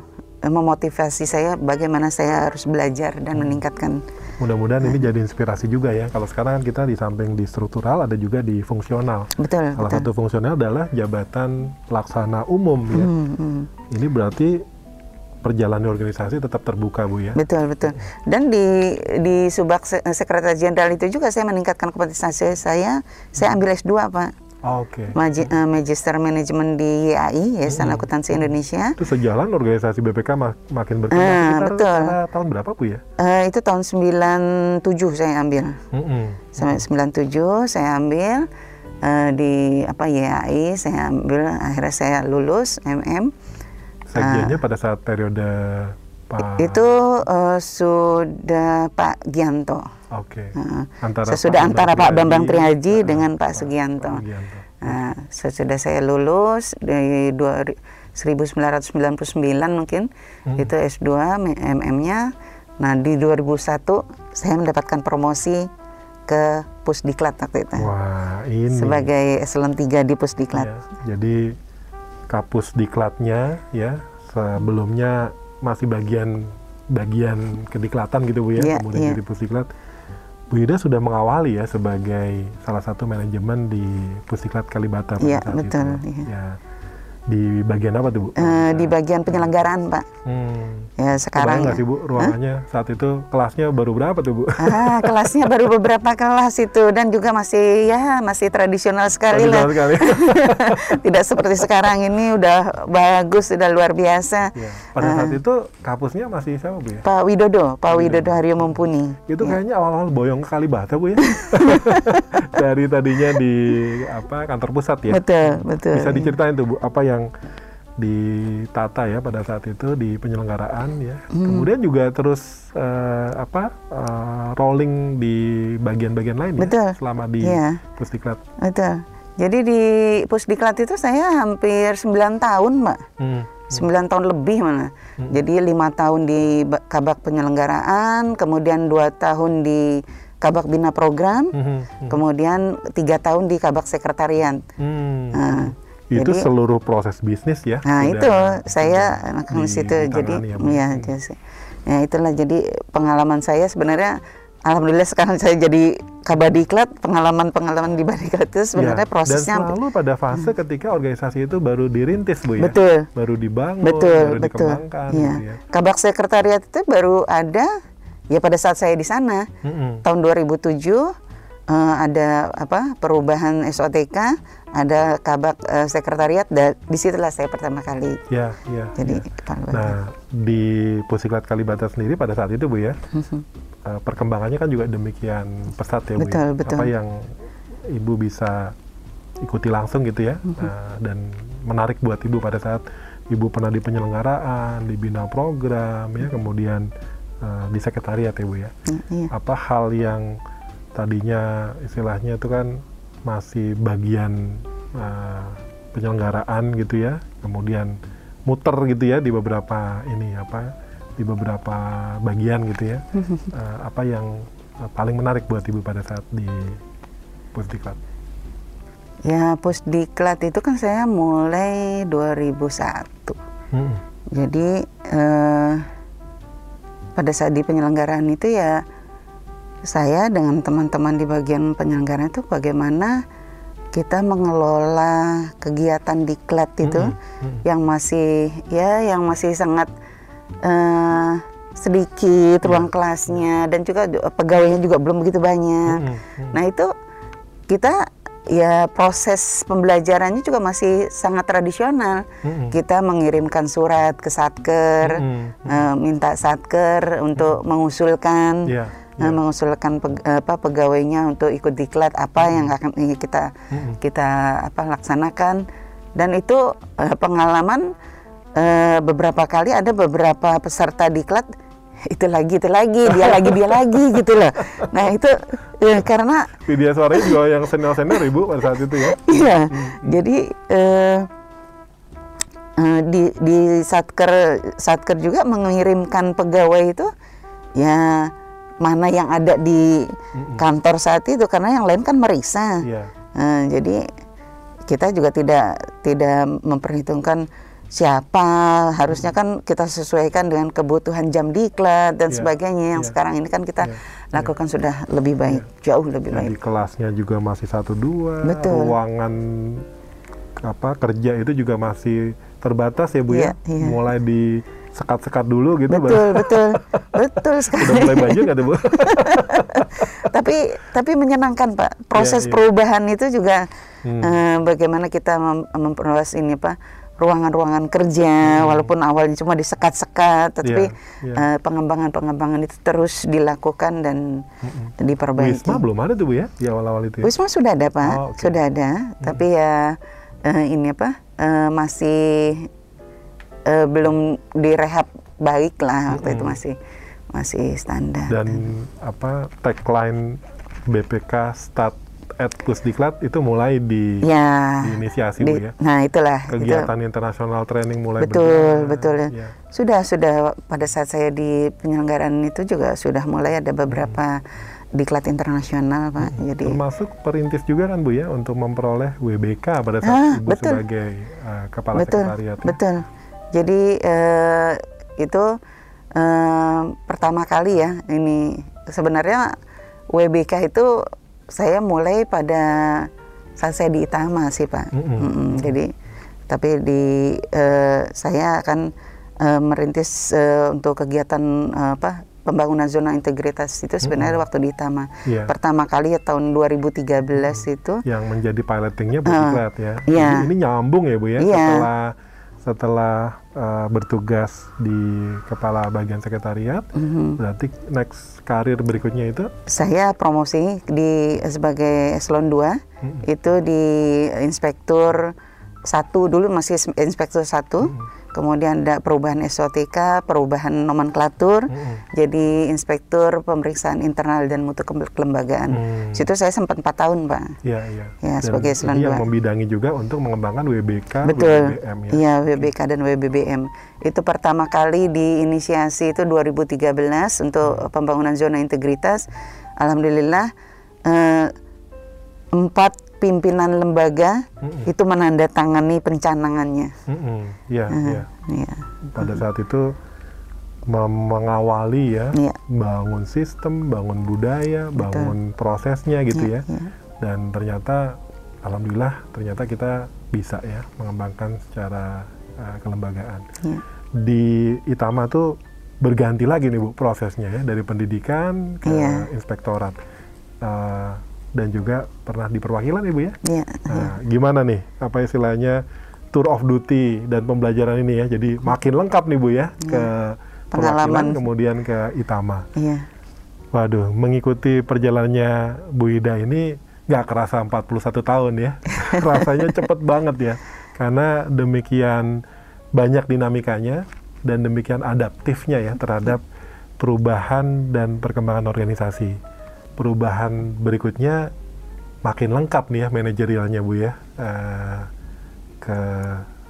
memotivasi saya bagaimana saya harus belajar dan hmm. meningkatkan
mudah-mudahan ini jadi inspirasi juga ya. Kalau sekarang kan kita di samping di struktural ada juga di fungsional.
Betul.
Salah
betul.
satu fungsional adalah jabatan pelaksana umum ya. Hmm, hmm. Ini berarti perjalanan organisasi tetap terbuka bu ya.
Betul betul. Dan di di subak sekretaris jenderal itu juga saya meningkatkan kompetensi saya. Saya ambil S2 pak.
Oh, Oke. Okay.
Uh, Magister Manajemen di YAI, Yayasan hmm. Akuntansi Indonesia.
Itu sejalan organisasi BPK mak makin berkembang. Uh,
betul.
tahun berapa bu ya?
Uh, itu tahun 97 saya ambil. Hmm. Sampai 97 saya ambil uh, di apa YAI, saya ambil akhirnya saya lulus MM
sekjennya uh, pada saat periode Pak
itu uh, sudah Pak Gianto.
Oke. Okay. Uh, antara
sesudah Pak antara Pak Bambang Triaji uh, dengan Pak, Pak Sugianto. Uh, sesudah saya lulus dari 1999 mungkin hmm. itu S2 MM-nya. Nah di 2001 saya mendapatkan promosi ke Pusdiklat waktu itu.
Wah ini.
Sebagai eselon 3 di Pusdiklat.
Ya, jadi kapus diklatnya ya sebelumnya masih bagian bagian kediklatan gitu Bu ya, yeah, kemudian yeah. jadi pusdiklat. Bu Ida sudah mengawali ya sebagai salah satu manajemen di Pusdiklat Kalibata pada saat
betul,
itu. Yeah. Ya. Di bagian apa tuh Bu?
Uh, di bagian penyelenggaraan Pak. Hmm. Ya sekarang.
nggak sih Bu ruangannya huh? saat itu kelasnya baru berapa tuh Bu?
Ah kelasnya baru beberapa kelas itu dan juga masih ya masih tradisional sekali tradisional lah. Sekali. <laughs> Tidak seperti sekarang ini udah bagus sudah luar biasa. Ya.
Pada uh, saat itu kampusnya masih siapa Bu ya?
Pak Widodo, Pak Widodo, Widodo Haryo Mumpuni.
Itu ya. kayaknya awal-awal boyong ke Kalibata Bu ya. <laughs> Dari tadinya di apa kantor pusat ya.
Betul betul.
Bisa diceritain tuh Bu apa yang yang ditata ya pada saat itu di penyelenggaraan ya. Hmm. Kemudian juga terus uh, apa uh, rolling di bagian-bagian lain ya, Betul. ya selama di yeah. Pusdiklat.
Betul. Jadi di Pusdiklat itu saya hampir 9 tahun, Mbak. Hmm. 9 tahun lebih mana. Hmm. Jadi lima tahun di Kabak penyelenggaraan, kemudian dua tahun di Kabak Bina Program, hmm. Hmm. kemudian tiga tahun di Kabak Sekretarian. Hmm.
Nah, itu jadi, seluruh proses bisnis ya
nah itu. Saya akan di situ. jadi ya, ya ya itulah. Jadi pengalaman saya sebenarnya alhamdulillah sekarang saya jadi kabadiklat pengalaman-pengalaman di badiklat itu sebenarnya ya, prosesnya
dan selalu pada fase hmm. ketika organisasi itu baru dirintis bu ya.
Betul.
Baru dibangun
betul
baru
betul. ya. Gitu ya. kabak sekretariat itu baru ada ya pada saat saya di sana. Mm -hmm. tahun 2007 uh, ada apa perubahan SOTK ada kabak eh, sekretariat dan di situlah saya pertama kali
Ya, ya.
jadi
ya. Nah, di Pusiklat Kalibata sendiri pada saat itu Bu ya,
Mhm.
eh, perkembangannya kan juga demikian pesat ya Bu. ya.
Betul, betul.
Apa yang Ibu bisa ikuti langsung gitu ya,
Mhm.
eh, dan menarik buat Ibu pada saat Ibu pernah di penyelenggaraan, di bina program ya, kemudian eh, di sekretariat ya Bu ya.
Mm, iya.
Apa hal yang tadinya istilahnya itu kan masih bagian eh, penyelenggaraan gitu ya, kemudian muter gitu ya di beberapa ini apa di beberapa bagian gitu ya. <laughs> Eh, apa yang paling menarik buat ibu pada saat di Pusdiklat?
Ya pusdiklat itu kan saya mulai 2001.
Hmm.
Jadi eh, pada saat di penyelenggaraan itu ya saya dengan teman-teman di bagian penyelenggaraan itu bagaimana kita mengelola kegiatan diklat itu
Mm-mm, mm-mm.
yang masih ya yang masih sangat eh, sedikit ruang kelasnya dan juga pegawainya juga belum begitu banyak.
Mm-mm, mm-mm.
Nah itu kita ya proses pembelajarannya juga masih sangat tradisional.
Mm-mm.
Kita mengirimkan surat ke satker,
Mm-mm.
eh, minta satker untuk mengusulkan,
Iya,
eh, mengusulkan peg- apa pegawainya untuk ikut diklat apa yang akan kita
Mm-mm.
kita apa laksanakan. Dan itu eh, pengalaman eh, beberapa kali ada beberapa peserta diklat itu lagi itu lagi dia lagi dia lagi <laughs> gitu loh. Nah itu eh, karena
Media suaranya juga yang senior-senior ibu pada saat itu ya. <laughs>
Iya, jadi eh, eh, di di satker satker juga mengirimkan pegawai itu ya mana yang ada di kantor saat itu karena yang lain kan meriksa.
Iya.
Eh, jadi kita juga tidak tidak memperhitungkan siapa harusnya kan kita sesuaikan dengan kebutuhan jam diklat dan
Iya,
sebagainya yang
iya.
sekarang ini kan kita
Iya,
lakukan sudah lebih baik jauh lebih
Jadi
baik
kelasnya juga masih satu dua,
Betul.
ruangan apa kerja itu juga masih terbatas ya bu ya.
Iya, iya.
Mulai di sekat-sekat dulu gitu.
betul betul betul sekali <laughs>
Udah mulai banjir nggak tuh bu? <laughs>
tapi tapi menyenangkan pak proses
Iya, iya.
perubahan itu juga
Hmm.
eh, bagaimana kita mem- memperluas ini pak ruangan-ruangan kerja walaupun awalnya cuma disekat-sekat tapi
Hmm. Iya, iya.
eh, pengembangan-pengembangan itu terus dilakukan dan diperbaiki
Wisma belum ada tuh bu ya di awal-awal itu ya?
Wisma sudah ada pak
Oh, oke.
sudah ada tapi ya eh, ini apa eh, masih eh, belum direhab baik lah waktu itu masih masih standar
Dan apa tagline BPK Start at Pusdiklat itu mulai di
ya
diinisiasi
di-
bu ya.
nah itulah itu.
Kegiatan internasional training mulai
betul
berjalan.
betul
Ya.
sudah sudah pada saat saya di penyelenggaraan itu juga sudah mulai ada beberapa diklat internasional pak jadi
Termasuk perintis juga kan Bu ya untuk memperoleh WBK pada saat
Ah,
Ibu
betul.
sebagai uh, kepala
betul
sekretariat. ya.
Jadi eh, itu eh, pertama kali ya ini sebenarnya WBK itu saya mulai pada saat saya di Itama sih pak
Mm-mm.
Mm-mm, jadi tapi di eh, saya akan eh, merintis eh, untuk kegiatan eh, apa pembangunan zona integritas itu sebenarnya waktu di Itama
Iya.
pertama kali ya tahun 2013 itu
Yang menjadi pilotingnya Pusdiklat ya.
iya.
Jadi ini nyambung ya Bu ya
Iya.
setelah setelah uh, bertugas di kepala bagian sekretariat,
Mhm.
berarti next karir berikutnya itu?
Saya promosi di sebagai eselon 2 itu di inspektur satu dulu masih inspektur satu kemudian ada perubahan SOTK perubahan nomenklatur. Jadi inspektur pemeriksaan internal dan mutu ke- kelembagaan.
Hmm.
situ saya sempat empat tahun pak.
Ya ya.
Ya, sebagai eselon
yang membidangi juga untuk mengembangkan WBK,
betul.
WBM ya.
iya WBK dan WBBM itu pertama kali diinisiasi itu 2013 untuk pembangunan zona integritas. Alhamdulillah eh, empat pimpinan lembaga
Mm-mm.
itu menandatangani pencanangannya
Mm-mm. Iya,
Eh,
iya.
iya.
pada saat itu mengawali ya
Iya.
bangun sistem, bangun budaya, bangun prosesnya gitu ya.
iya.
Dan ternyata alhamdulillah ternyata kita bisa ya mengembangkan secara uh, kelembagaan.
Iya.
Di Itama tuh berganti lagi nih Bu prosesnya ya dari pendidikan ke
Iya.
inspektorat. Uh, dan juga pernah di perwakilan ibu ya.
Iya.
Nah, gimana nih apa istilahnya tour of duty dan pembelajaran ini ya? Jadi makin lengkap nih bu ya ke perwakilan
Pengalaman.
kemudian ke Itama.
Iya.
Waduh, mengikuti perjalanannya Bu Ida ini nggak kerasa 41 tahun ya. <laughs> Rasanya cepet banget ya. Karena demikian banyak dinamikanya dan demikian adaptifnya ya terhadap perubahan dan perkembangan organisasi. Perubahan berikutnya makin lengkap nih ya manajerialnya Bu ya. Eh, ke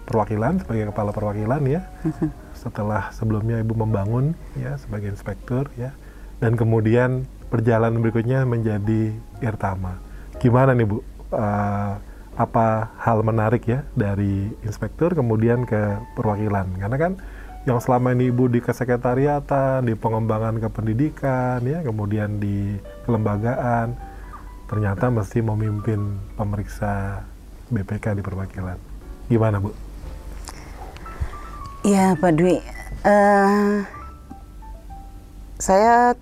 perwakilan sebagai kepala perwakilan ya. Setelah sebelumnya Ibu membangun ya sebagai inspektur ya dan kemudian perjalanan berikutnya menjadi Irtama. Gimana nih Bu? Eh, apa hal menarik ya dari inspektur kemudian ke perwakilan? Karena kan yang selama ini Ibu di kesekretariatan, di pengembangan kependidikan ya, kemudian di kelembagaan, ternyata mesti memimpin pemeriksa BPK di perwakilan. Gimana Bu?
Iya Pak Dwi, Eh, saya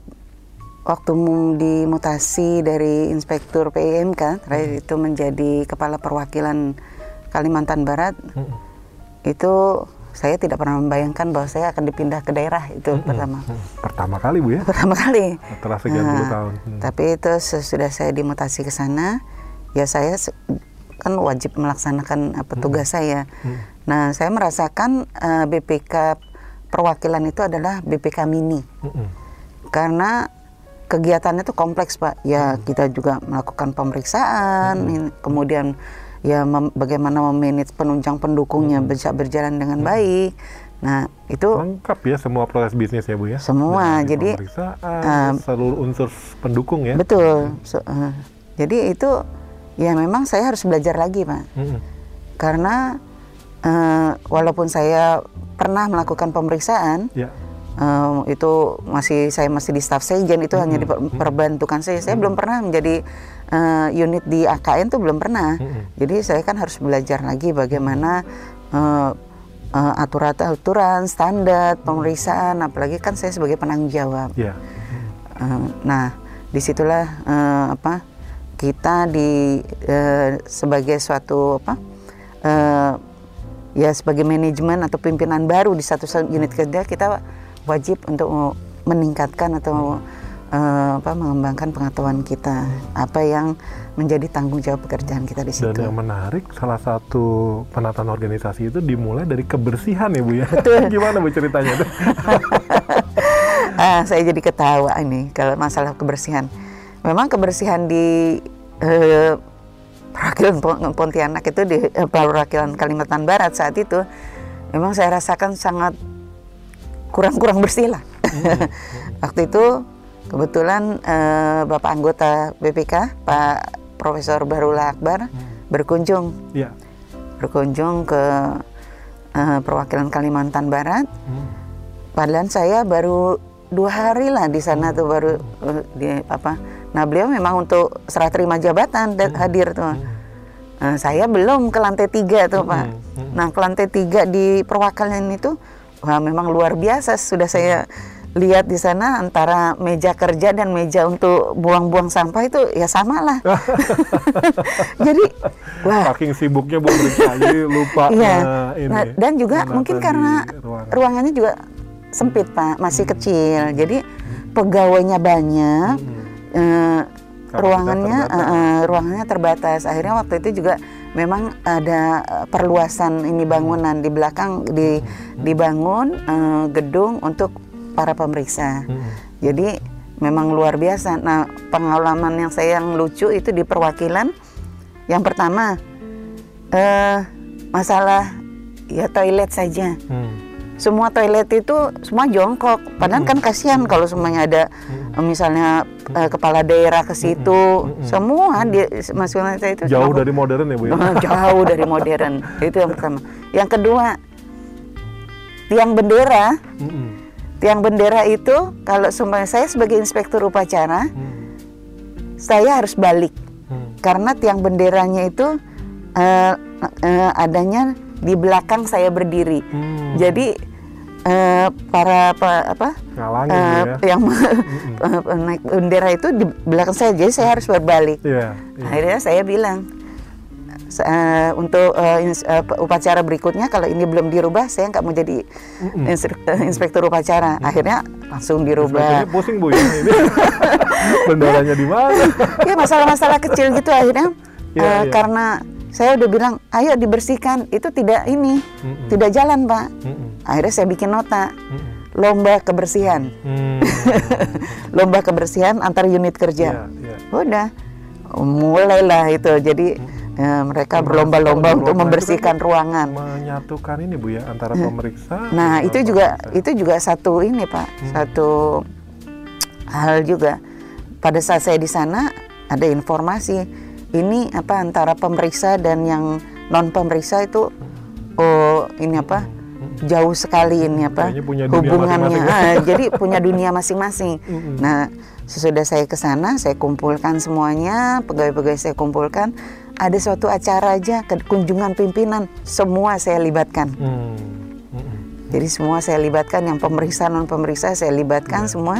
waktu mu- dimutasi dari inspektur PIMK terakhir itu menjadi kepala perwakilan Kalimantan Barat
Mm-mm.
itu saya tidak pernah membayangkan bahwa saya akan dipindah ke daerah itu pertama
Mm. Pertama kali Bu ya, <laughs>
pertama kali
setelah sekian puluh
Nah,
tahun. Hmm.
Tapi itu sesudah saya dimutasi ke sana, ya saya kan wajib melaksanakan apa tugas saya.
Hmm.
Nah, saya merasakan eh, BPK perwakilan itu adalah BPK mini
Mm-mm.
karena kegiatannya itu kompleks, Pak. Ya,
Hmm.
kita juga melakukan pemeriksaan, ini- kemudian ya mem- bagaimana memanage penunjang pendukungnya
Hmm.
bisa berjalan dengan baik. Nah, itu
lengkap ya semua proses bisnis ya bu ya
Semua,
Dari
jadi, um,
seluruh unsur pendukung ya
betul. So- eh, jadi itu ya memang saya harus belajar lagi, Pak.
Mm-mm.
karena eh, walaupun saya pernah melakukan pemeriksaan
ya
eh, itu masih saya masih di staff sejen itu hanya diperbantukan saya. Saya belum pernah menjadi eh, unit di AKN tuh belum pernah.
Mm-mm.
jadi saya kan harus belajar lagi bagaimana eh, eh, aturan-aturan standar pemeriksaan apalagi kan saya sebagai penanggung jawab.
Ya
Eh, nah, di situlah eh, apa kita di eh, sebagai suatu apa eh, ya sebagai manajemen atau pimpinan baru di satu unit kerja kita wajib untuk meningkatkan atau eh, apa mengembangkan pengetahuan kita apa yang menjadi tanggung jawab pekerjaan kita di
dan
situ.
yang menarik salah satu penataan organisasi itu dimulai dari kebersihan ya bu ya <laughs> gimana bu ceritanya tuh <laughs>
ah, saya jadi ketawa ini kalau masalah kebersihan. Memang kebersihan di eh, perwakilan Pon- Pontianak itu di eh, perwakilan Kalimantan Barat saat itu memang saya rasakan sangat kurang-kurang bersih lah. <laughs> Waktu itu kebetulan eh, Bapak anggota BPK Pak Profesor Barula Akbar berkunjung
ya
berkunjung ke eh, perwakilan Kalimantan Barat
Mm.
Padahal saya baru dua hari lah di sana tuh baru uh, di apa. Nah beliau memang untuk serah terima jabatan dan hadir tuh. Nah, saya belum ke lantai tiga tuh pak. Nah ke lantai tiga di perwakilan itu, wah memang luar biasa sudah saya lihat di sana antara meja kerja dan meja untuk buang-buang sampah itu ya sama lah. <laughs> Jadi wah
saking sibuknya bu meriksa jadi lupa
Iya.
nah, ini
Nah, dan juga mungkin karena
ruangan.
ruangannya juga sempit pak, masih kecil. Jadi pegawainya banyak, eh,
Kapasitas
ruangannya
terbatas.
eh, eh, ruangannya terbatas. Akhirnya waktu itu juga memang ada eh, perluasan ini bangunan di belakang di dibangun eh, gedung untuk para pemeriksa.
Mm-mm.
Jadi memang luar biasa. Nah, pengalaman yang saya yang lucu itu di perwakilan. Yang pertama eh masalah ya toilet saja.
Hmm.
Semua toilet itu semua jongkok. Padahal kan kasihan kalau semuanya ada misalnya eh, kepala daerah ke situ. Semua di maksudnya saya itu
jauh dari modern ya bu ya <laughs>
Oh, jauh dari modern. itu yang pertama. Yang kedua tiang bendera. Tiang bendera itu kalau sumpah saya sebagai inspektur upacara,
Hmm.
saya harus balik
Hmm.
karena tiang benderanya itu eh, eh, adanya di belakang saya berdiri.
Hmm.
Jadi eh, para pa- apa
Ngalangin
eh,
Bu ya.
yang <laughs> eh, naik bendera itu di belakang saya, jadi saya harus berbalik.
Iya. iya.
Akhirnya saya bilang "Se- eh, untuk eh, ins- eh, upacara berikutnya kalau ini belum dirubah saya nggak mau jadi eh, inspektur upacara. Akhirnya langsung dirubah.
Pusing Bu ya ini. <laughs> Benderanya di mana?
ya masalah-masalah kecil gitu akhirnya
Iya,
eh,
iya.
karena saya udah bilang ayo dibersihkan itu tidak ini
Mm-mm.
tidak jalan pak.
Mm-mm.
Akhirnya saya bikin nota
Mm-mm.
lomba kebersihan,
Hmm. <laughs>
lomba kebersihan antar unit kerja.
Iya, iya.
Udah mulailah itu jadi eh, mereka berlomba-lomba untuk
itu
membersihkan
kan
ruangan.
Menyatukan ini Bu ya antara pemeriksa.
Nah itu juga
pemeriksa.
itu juga satu ini pak satu hal juga pada saat saya di sana ada informasi ini apa antara pemeriksa dan yang non pemeriksa itu oh ini apa jauh sekali ini apa
punya dunia
hubungannya
masing-masing ya.
Ah, jadi punya dunia masing-masing. <laughs> Nah sesudah saya ke sana saya kumpulkan semuanya pegawai-pegawai saya kumpulkan ada suatu acara aja kunjungan pimpinan semua saya libatkan.
Hmm.
Jadi semua saya libatkan, yang pemeriksa non pemeriksa saya libatkan
Iya.
semua.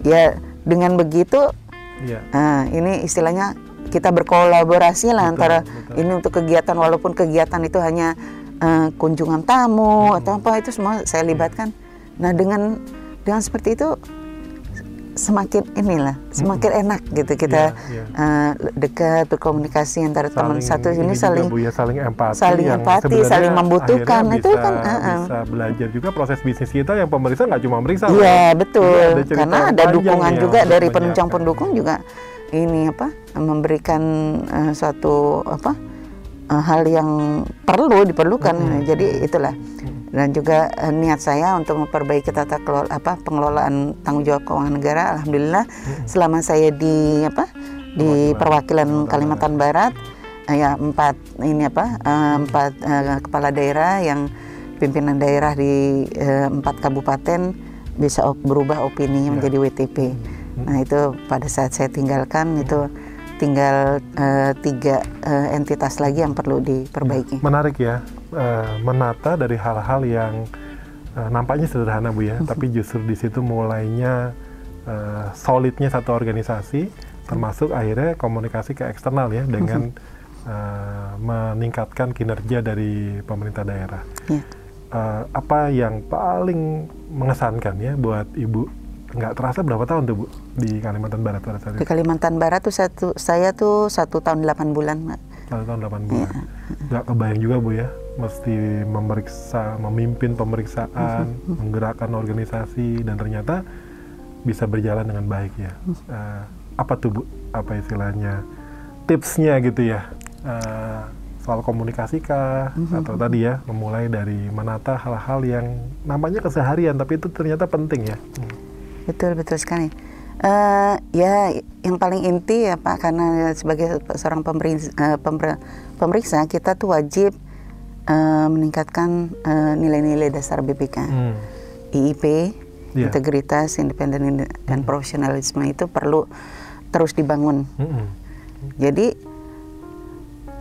Ya dengan begitu,
Iya.
nah, ini istilahnya kita berkolaborasi lah
Betul,
antara
betul.
ini untuk kegiatan walaupun kegiatan itu hanya eh, kunjungan tamu atau apa itu semua saya libatkan. Nah dengan dengan seperti itu semakin inilah semakin enak gitu kita
Iya,
eh, dekat berkomunikasi antara teman satu ini
juga,
saling
ya, saling empati
saling empati, saling membutuhkan. Itu
bisa,
kan, uh-uh.
bisa belajar juga proses bisnis kita yang pemeriksa nggak cuma meriksa
Iya.
Juga
betul,
ada cerita
karena ada dukungan
ya
juga dari penunjang pendukung juga ini apa memberikan eh, suatu apa eh, hal yang perlu diperlukan. Jadi itulah. Dan juga eh, niat saya untuk memperbaiki tata kelola apa pengelolaan tanggung jawab keuangan negara. Alhamdulillah. Selama saya di apa di perwakilan Kalimantan Barat eh, ya empat ini apa eh, empat eh, kepala daerah yang pimpinan daerah di eh, empat kabupaten bisa op- berubah opininya menjadi WTP. Nah itu pada saat saya tinggalkan itu tinggal eh, tiga eh, entitas lagi yang perlu diperbaiki.
Menarik ya, eh, menata dari hal-hal yang eh, nampaknya sederhana bu ya, tapi justru di situ mulainya eh, solidnya satu organisasi, termasuk akhirnya komunikasi ke eksternal ya dengan eh, meningkatkan kinerja dari pemerintah daerah.
Ya.
Eh, apa yang paling mengesankan ya buat ibu? Nggak terasa berapa tahun tuh bu di Kalimantan Barat pada saat
Di
itu?
Kalimantan Barat tuh satu saya tuh satu tahun 8 bulan, Mbak.
Satu tahun 8 bulan. Nggak kebayang juga Bu ya, mesti memeriksa, memimpin pemeriksaan, menggerakkan organisasi, dan ternyata bisa berjalan dengan baik ya. Eh, apa tuh Bu, apa istilahnya, tipsnya gitu ya, Eh, soal komunikasi kah, atau tadi ya, memulai dari menata hal-hal yang namanya keseharian, tapi itu ternyata penting ya. Hmm.
Betul betul sekali. Eh, ya yang paling inti ya Pak karena sebagai seorang pemeriksa, pemeriksa kita tuh wajib eh, meningkatkan eh, nilai-nilai dasar BPK.
Hmm.
IIP,
Iya.
integritas, independen dan profesionalisme itu perlu terus dibangun.
Mm-mm.
Jadi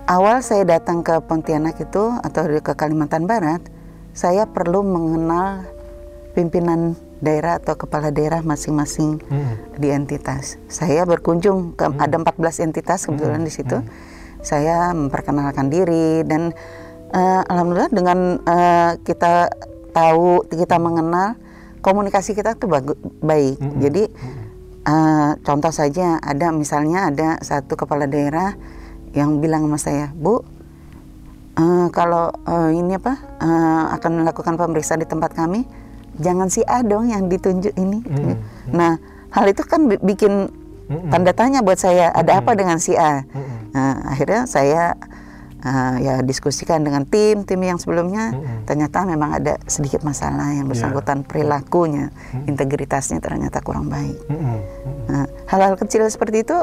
awal saya datang ke Pontianak itu atau ke Kalimantan Barat, saya perlu mengenal pimpinan daerah atau kepala daerah masing-masing
Mm-mm.
di entitas. Saya berkunjung ke ada 14 entitas kebetulan di situ. Saya memperkenalkan diri dan eh, alhamdulillah dengan eh, kita tahu kita mengenal komunikasi kita tuh bagus baik. Jadi eh, contoh saja ada misalnya ada satu kepala daerah yang bilang sama saya, "Bu, eh, kalau eh, ini apa eh, akan melakukan pemeriksaan di tempat kami, jangan si A dong yang ditunjuk ini."
Mm-mm.
Nah, hal itu kan bi- bikin
Mm-mm.
tanda tanya buat saya. Ada apa dengan si A?
Mm-mm.
Nah, akhirnya saya uh, ya diskusikan dengan tim tim yang sebelumnya.
Mm-mm.
Ternyata memang ada sedikit masalah yang
Ya.
bersangkutan perilakunya, integritasnya ternyata kurang baik.
Mm-mm. Mm-mm.
Nah, hal-hal kecil seperti itu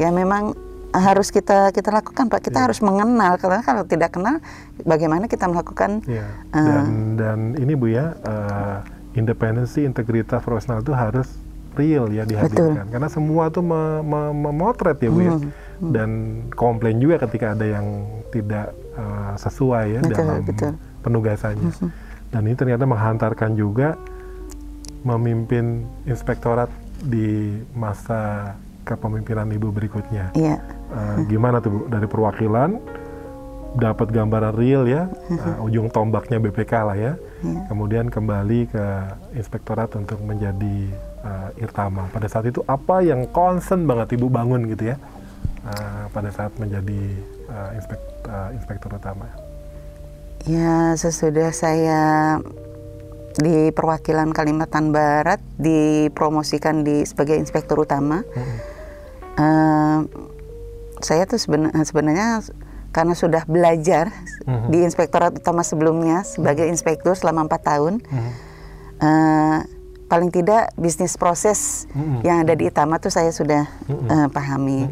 ya memang harus kita kita lakukan Pak. Kita
Ya.
harus mengenal karena kalau tidak kenal bagaimana kita melakukan
Ya,
Eh.
dan dan ini Bu ya, eh, independensi, integritas profesional itu harus real ya dihadirkan. Karena semua tuh me- me- memotret ya Bu ya.
Hmm,
Dan komplain juga ketika ada yang tidak eh, sesuai ya
Betul,
dalam
betul.
penugasannya. dan ini ternyata menghantarkan juga memimpin inspektorat di masa kepemimpinan ibu berikutnya.
Iya.
Uh, gimana tuh bu dari perwakilan dapat gambaran real ya uh, <laughs> ujung tombaknya BPK lah ya.
Iya.
Kemudian kembali ke inspektorat untuk menjadi uh, Irtama. Pada saat itu apa yang concern banget ibu bangun gitu ya uh, pada saat menjadi uh, inspek, uh, inspektur utama.
Ya sesudah saya di perwakilan Kalimantan Barat dipromosikan di sebagai inspektur utama.
Hmm.
Uh, saya tuh seben- sebenarnya karena sudah belajar
Mhm.
di inspektorat utama sebelumnya sebagai inspektur selama empat tahun,
Mhm.
uh, paling tidak bisnis proses
Mhm.
yang ada di Itama tuh saya sudah
Mhm.
uh, pahami.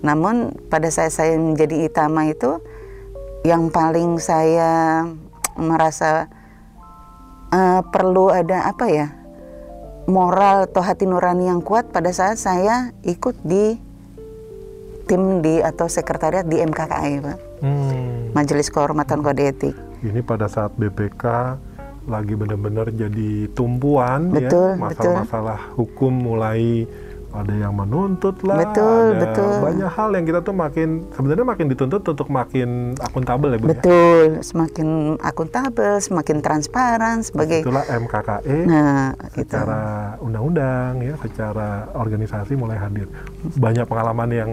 Namun pada saat saya menjadi Itama itu yang paling saya merasa uh, perlu ada apa ya moral atau hati nurani yang kuat pada saat saya ikut di tim di atau sekretariat di MKKI Pak.
Hmm.
Majelis Kehormatan Kode Etik.
Ini pada saat BPK lagi benar-benar jadi tumpuan
Betul,
ya masalah-masalah hukum mulai ada yang menuntut lah,
Betul,
ada
betul.
banyak hal yang kita tuh makin sebenarnya makin dituntut untuk makin akuntabel ya bu ya.
betul semakin akuntabel semakin transparan sebagai
Itulah MKKE
nah itu
secara undang-undang ya, secara organisasi mulai hadir. Banyak pengalaman yang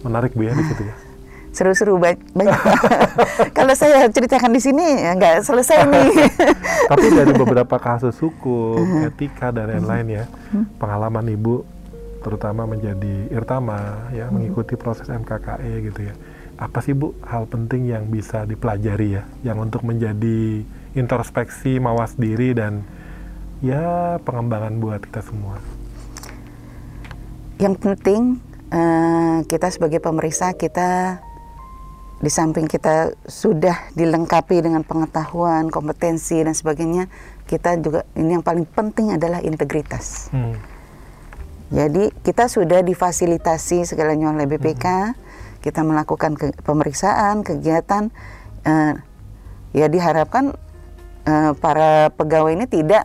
menarik bu ya di situ ya. <sighs>
seru-seru ba- banyak <laughs> kalau saya ceritakan di sini ya nggak selesai nih <laughs>
Tapi dari <laughs> beberapa kasus hukum, etika dan lain-lain ya, pengalaman ibu terutama menjadi irtama ya, mengikuti proses MKKE gitu ya. Apa sih bu hal penting yang bisa dipelajari ya, yang untuk menjadi introspeksi, mawas diri dan ya pengembangan buat kita semua.
yang penting eh, kita sebagai pemeriksa kita di samping kita sudah dilengkapi dengan pengetahuan kompetensi dan sebagainya kita juga ini yang paling penting adalah integritas
Hmm.
Jadi kita sudah difasilitasi segalanya oleh BPK, kita melakukan ke- pemeriksaan, kegiatan, eh, ya diharapkan eh, para pegawai ini tidak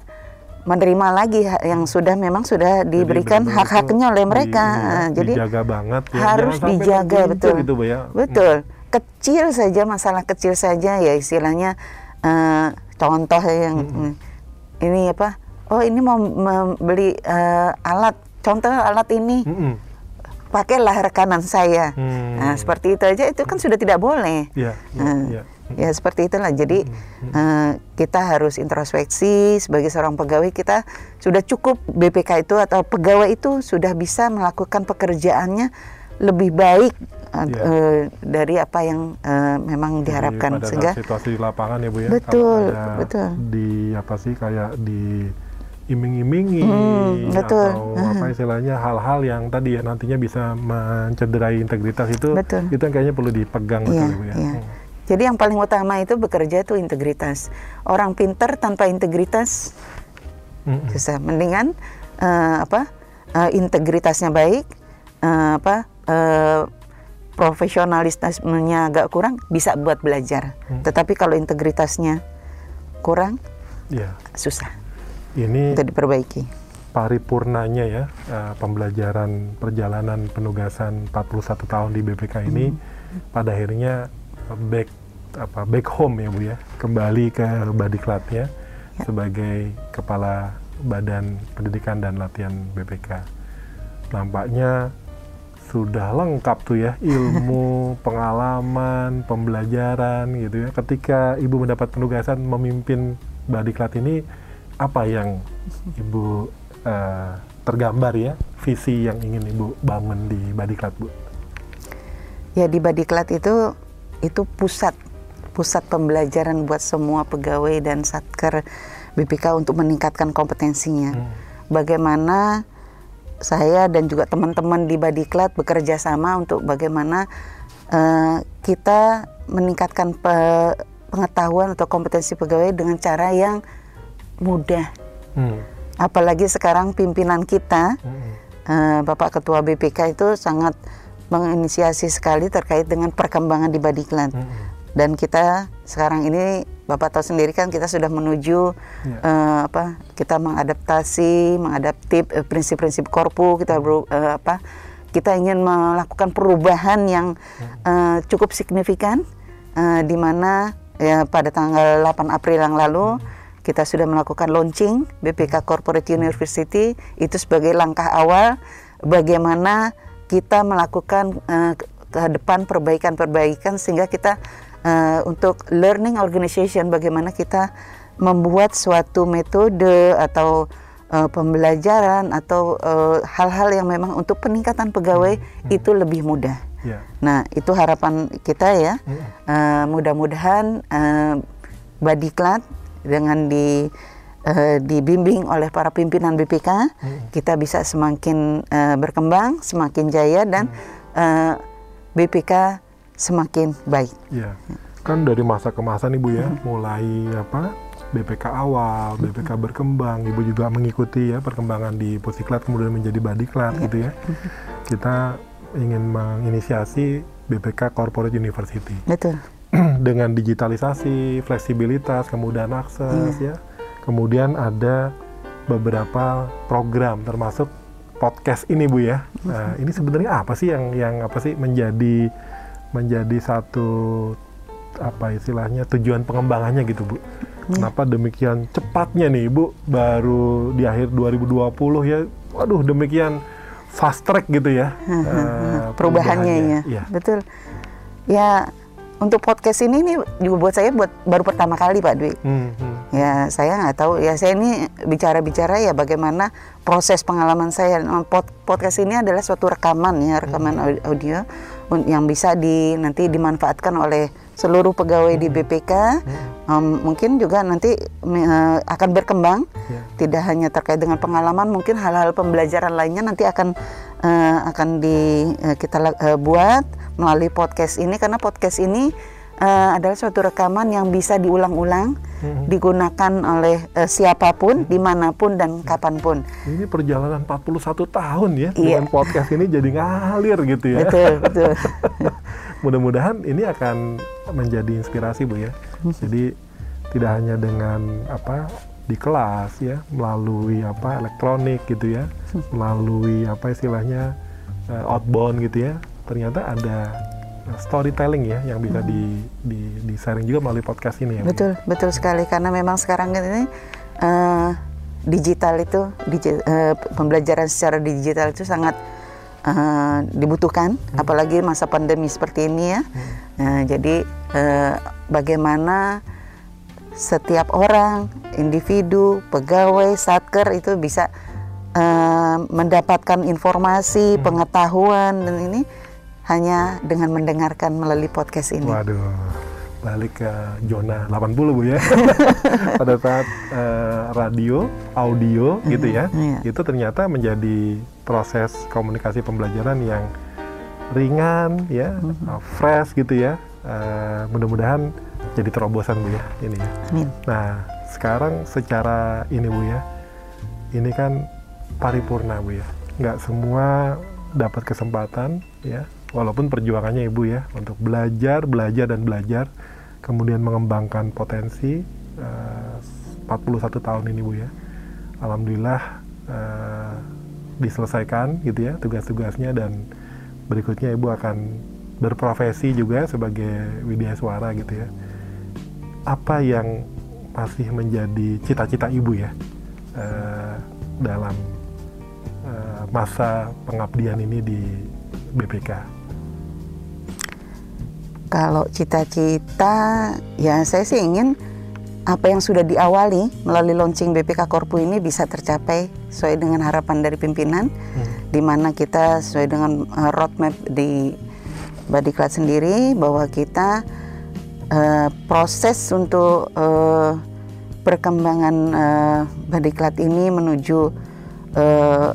menerima lagi yang sudah memang sudah diberikan hak-haknya oleh
di-
mereka.
iya,
Eh, Jadi
dijaga banget ya.
harus dijaga betul.
gitu ya.
Betul. Kecil saja masalah kecil saja ya istilahnya eh, contoh yang
Hmm.
ini apa? Oh ini mau membeli eh, alat, contoh alat ini
Mm-mm.
pakailah rekanan saya.
Hmm.
Nah, seperti itu aja itu kan sudah tidak boleh.
Iya, iya,
Nah,
iya.
Ya seperti itulah. Jadi
Hmm,
eh, kita harus introspeksi sebagai seorang pegawai kita sudah cukup BPK itu atau pegawai itu sudah bisa melakukan pekerjaannya lebih baik eh,
Iya.
eh, dari apa yang eh, memang
Jadi
diharapkan sehingga
situasi lapangan ya bu ya
Betul, betul.
di apa sih kayak di iming-imingi
Hmm, betul.
atau apa istilahnya hal-hal yang tadi ya nantinya bisa mencederai integritas itu
Betul.
itu yang kayaknya perlu dipegang betul
Iya,
ya
iya.
Hmm.
Jadi yang paling utama itu bekerja itu integritas. Orang pintar tanpa integritas
Mm-mm.
susah. Mendingan eh, apa eh, integritasnya baik, eh, apa eh, profesionalismenya agak kurang bisa buat belajar.
Hmm.
Tetapi kalau integritasnya kurang
Iya.
susah
Ini
untuk diperbaiki.
paripurnanya ya eh, pembelajaran perjalanan penugasan 41 tahun di BPK ini pada akhirnya back apa back home ya Bu ya. Kembali ke Badiklatnya sebagai kepala Badan Pendidikan dan Latihan BPK nampaknya sudah lengkap tuh ya <laughs> ilmu pengalaman pembelajaran gitu ya. Ketika ibu mendapat penugasan memimpin Badiklat ini apa yang ibu eh, tergambar ya visi yang ingin ibu bangun di Badiklat bu
Ya di Badiklat itu itu pusat pusat pembelajaran buat semua pegawai dan satker BPK untuk meningkatkan kompetensinya.
Hmm.
Bagaimana saya dan juga teman-teman di Badiklat bekerja sama untuk bagaimana eh, kita meningkatkan pe- pengetahuan atau kompetensi pegawai dengan cara yang mudah.
Hmm.
Apalagi sekarang pimpinan kita
Hmm.
eh, Bapak Ketua BPK itu sangat menginisiasi sekali terkait dengan perkembangan di Badiklat.
Hmm.
Dan kita sekarang ini Bapak tahu sendiri kan kita sudah menuju
Ya.
eh, apa kita mengadaptasi, mengadaptif eh, prinsip-prinsip korpu kita beru- eh, apa kita ingin melakukan perubahan yang eh, cukup signifikan eh, di mana ya pada tanggal 8 April yang lalu kita sudah melakukan launching BPK Corporate University itu sebagai langkah awal bagaimana kita melakukan eh, ke depan perbaikan-perbaikan sehingga kita eh, untuk learning organization bagaimana kita membuat suatu metode atau eh, pembelajaran atau hal-hal yang memang untuk peningkatan pegawai itu lebih mudah.
Ya.
Nah, itu harapan kita ya. Eh, mudah-mudahan eh, Badiklat dengan di eh, dibimbing oleh para pimpinan BPK, kita bisa semakin eh, berkembang, semakin jaya dan eh, BPK semakin baik.
Iya. Kan dari masa ke masa nih Bu ya, mulai apa? BPK awal, BPK berkembang, Ibu juga mengikuti ya perkembangan di Pusiklat kemudian menjadi Badiklat gitu ya. Kita ingin menginisiasi BPK Corporate University
Betul. <clears throat>
dengan digitalisasi, fleksibilitas, kemudahan akses ya. Kemudian ada beberapa program termasuk podcast ini Bu ya. Nah, ini sebenarnya apa sih yang yang apa sih menjadi menjadi satu apa istilahnya tujuan pengembangannya gitu Bu. Kenapa demikian cepatnya nih Bu baru di akhir 2020 ya. Waduh demikian fast track gitu ya. eh,
Perubahannya ya.
Iya.
Betul. Ya, untuk podcast ini nih juga buat saya buat baru pertama kali Pak Dwi.
Hmm, hmm.
Ya saya nggak tahu. Ya saya ini bicara-bicara ya bagaimana proses pengalaman saya. Nah, Pod- podcast ini adalah suatu rekaman ya rekaman au- audio yang bisa di nanti dimanfaatkan oleh seluruh pegawai di BPK Em, mungkin juga nanti eh, akan berkembang.
Ya.
tidak hanya terkait dengan pengalaman mungkin hal-hal pembelajaran lainnya nanti akan eh, akan di eh, kita eh, buat melalui podcast ini karena podcast ini eh, adalah suatu rekaman yang bisa diulang-ulang digunakan oleh eh, siapa pun di mana pun dan kapan pun
Ini perjalanan 41 tahun ya
Iya.
dengan podcast ini jadi ngalir gitu ya.
betul <laughs> betul
Mudah-mudahan ini akan menjadi inspirasi Bu ya. Jadi tidak hanya dengan apa di kelas ya, melalui apa elektronik gitu ya, melalui apa istilahnya eh, outbound gitu ya. Ternyata ada storytelling ya yang bisa di di di sharing juga melalui podcast ini ya. Bu.
Betul, betul sekali karena memang sekarang ini eh, digital itu digi- eh, pembelajaran secara digital itu sangat eh, dibutuhkan, apalagi masa pandemi seperti ini ya. Eh, jadi eh, bagaimana setiap orang, individu, pegawai, satker itu bisa eh, mendapatkan informasi, pengetahuan dan ini hanya dengan mendengarkan melalui podcast ini.
Waduh, balik ke zona 80 Bu ya. <laughs> Pada saat eh, radio, audio gitu ya,
iya.
itu ternyata menjadi proses komunikasi pembelajaran yang ringan ya, eh, fresh gitu ya. Eh, mudah-mudahan jadi terobosan Bu ya ini ya.
Amin.
Nah, sekarang secara ini Bu ya, ini kan paripurna Bu ya. Nggak semua dapat kesempatan ya, walaupun perjuangannya Ibu ya untuk belajar, belajar dan belajar, kemudian mengembangkan potensi eh, 41 tahun ini Bu ya. Alhamdulillah eh, diselesaikan gitu ya tugas-tugasnya dan berikutnya Ibu akan berprofesi juga sebagai widya suara gitu ya apa yang masih menjadi cita-cita ibu ya eh, dalam eh, masa pengabdian ini di BPK?
Kalau cita-cita, ya saya sih ingin apa yang sudah diawali melalui launching BPK Korpu ini bisa tercapai sesuai dengan harapan dari pimpinan, di mana kita sesuai dengan uh, roadmap di Badiklat sendiri bahwa kita uh, proses untuk uh, perkembangan uh, Badiklat ini menuju uh,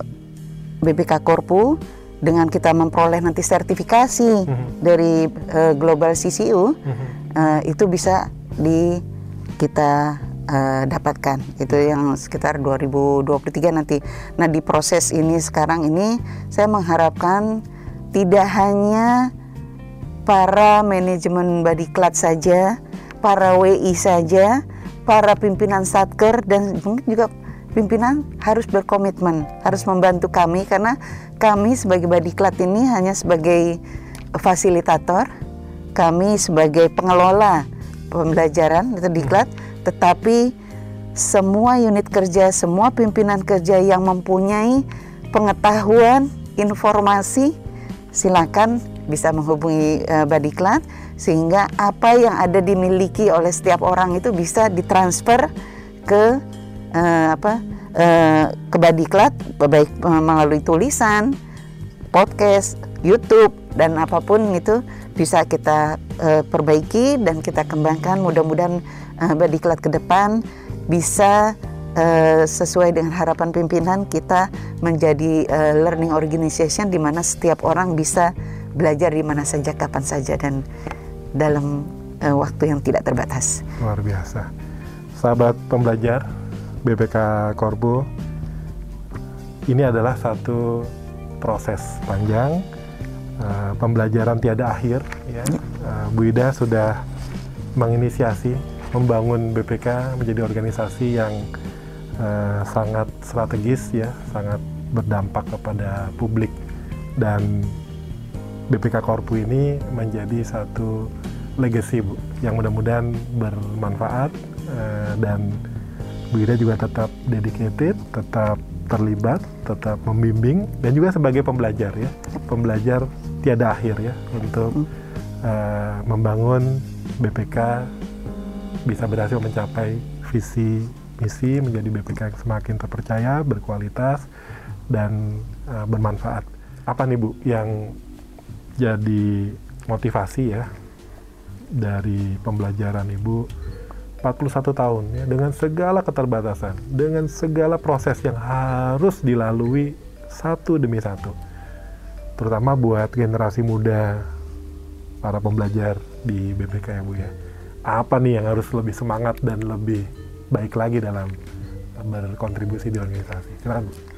BPK Korpu dengan kita memperoleh nanti sertifikasi dari uh, Global CCU uh, itu bisa di kita uh, dapatkan. Itu yang sekitar 2023 nanti. Nah di proses ini sekarang ini saya mengharapkan tidak hanya para manajemen Badiklat saja, para WI saja, para pimpinan satker dan mungkin juga pimpinan harus berkomitmen, harus membantu kami karena kami sebagai Badiklat ini hanya sebagai fasilitator, kami sebagai pengelola pembelajaran itu diklat, tetapi semua unit kerja, semua pimpinan kerja yang mempunyai pengetahuan, informasi, silakan bisa menghubungi uh, Badiklat sehingga apa yang ada dimiliki oleh setiap orang itu bisa ditransfer ke uh, apa uh, ke Badiklat baik melalui tulisan, podcast, YouTube dan apa pun itu bisa kita uh, perbaiki dan kita kembangkan. Mudah-mudahan uh, Badiklat ke depan bisa sesuai dengan harapan pimpinan kita menjadi uh, learning organization di mana setiap orang bisa belajar di mana saja kapan saja dan dalam uh, waktu yang tidak terbatas.
Luar biasa. Sahabat pembelajar BPK Korbo, ini adalah satu proses panjang uh, pembelajaran tiada akhir ya. Uh, Bu Ida sudah menginisiasi membangun BPK menjadi organisasi yang uh, sangat strategis ya, sangat berdampak kepada publik dan BPK Korpu ini menjadi satu legacy Bu yang mudah-mudahan bermanfaat uh, dan Bu Ida juga tetap dedicated, tetap terlibat, tetap membimbing dan juga sebagai pembelajar ya, pembelajar tiada akhir ya untuk uh, membangun BPK bisa berhasil mencapai visi misi menjadi BPK yang semakin terpercaya, berkualitas dan uh, bermanfaat. Apa nih Bu yang jadi motivasi ya dari pembelajaran Ibu 41 tahun ya dengan segala keterbatasan, dengan segala proses yang harus dilalui satu demi satu. Terutama buat generasi muda para pembelajar di BPK ya Bu ya. Apa nih yang harus lebih semangat dan lebih baik lagi dalam berkontribusi di organisasi? Silakan Bu.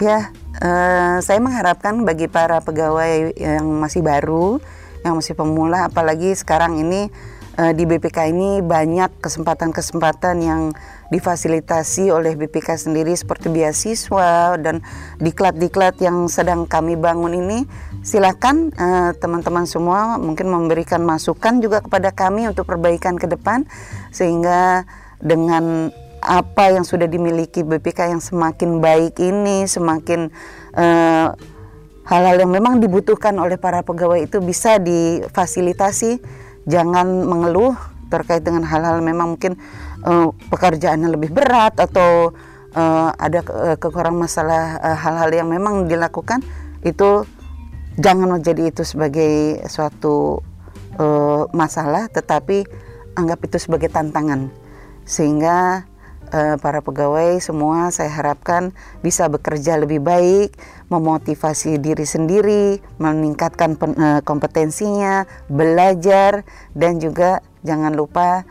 Ya, uh, saya mengharapkan bagi para pegawai yang masih baru, yang masih pemula, apalagi sekarang ini uh, di BPK ini banyak kesempatan-kesempatan yang difasilitasi oleh BPK sendiri seperti beasiswa dan diklat-diklat yang sedang kami bangun ini. Silakan uh, teman-teman semua mungkin memberikan masukan juga kepada kami untuk perbaikan ke depan sehingga dengan apa yang sudah dimiliki BPK yang semakin baik ini semakin hal hal-hal yang memang dibutuhkan oleh para pegawai itu bisa difasilitasi. Jangan mengeluh terkait dengan hal-hal memang mungkin uh, pekerjaannya lebih berat atau uh, ada ke kekurangan masalah hal-hal uh, yang memang dilakukan itu jangan menjadi itu sebagai suatu uh, masalah tetapi anggap itu sebagai tantangan. Sehingga uh, para pegawai semua saya harapkan bisa bekerja lebih baik, memotivasi diri sendiri, meningkatkan pen, uh, kompetensinya, belajar dan juga jangan lupa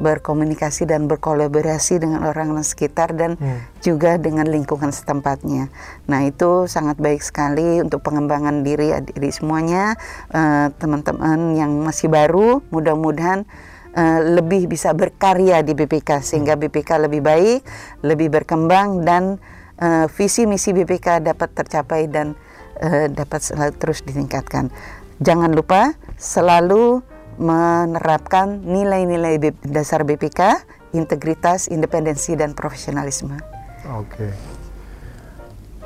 berkomunikasi dan berkolaborasi dengan orang sekitar dan hmm. juga dengan lingkungan setempatnya. Nah itu sangat baik sekali untuk pengembangan diri diri semuanya eh, teman-teman uh, yang masih baru. Mudah-mudahan uh, lebih bisa berkarya di BPK sehingga BPK lebih baik, lebih berkembang dan uh, visi misi BPK dapat tercapai dan uh, dapat selalu terus ditingkatkan. Jangan lupa selalu menerapkan nilai-nilai dasar BPK, integritas, independensi dan profesionalisme.
Oke.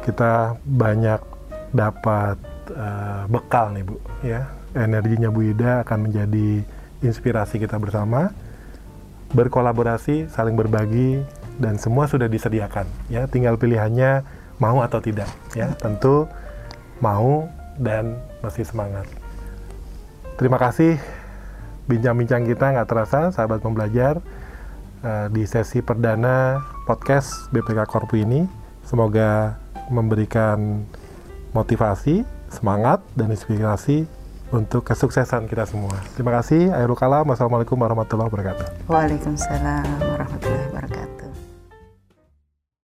Kita banyak dapat uh, bekal nih Bu ya. Energinya Bu Ida akan menjadi inspirasi kita bersama, berkolaborasi, saling berbagi, dan semua sudah disediakan. Ya, tinggal pilihannya mau atau tidak. Ya, tentu mau dan masih semangat. Terima kasih bincang-bincang kita nggak terasa, sahabat pembelajar uh, di sesi perdana podcast BPK Korpu ini. Semoga memberikan motivasi, semangat, dan inspirasi untuk kesuksesan kita semua. Terima kasih. Akhirul kalam. Wassalamualaikum warahmatullahi wabarakatuh.
Waalaikumsalam warahmatullahi wabarakatuh.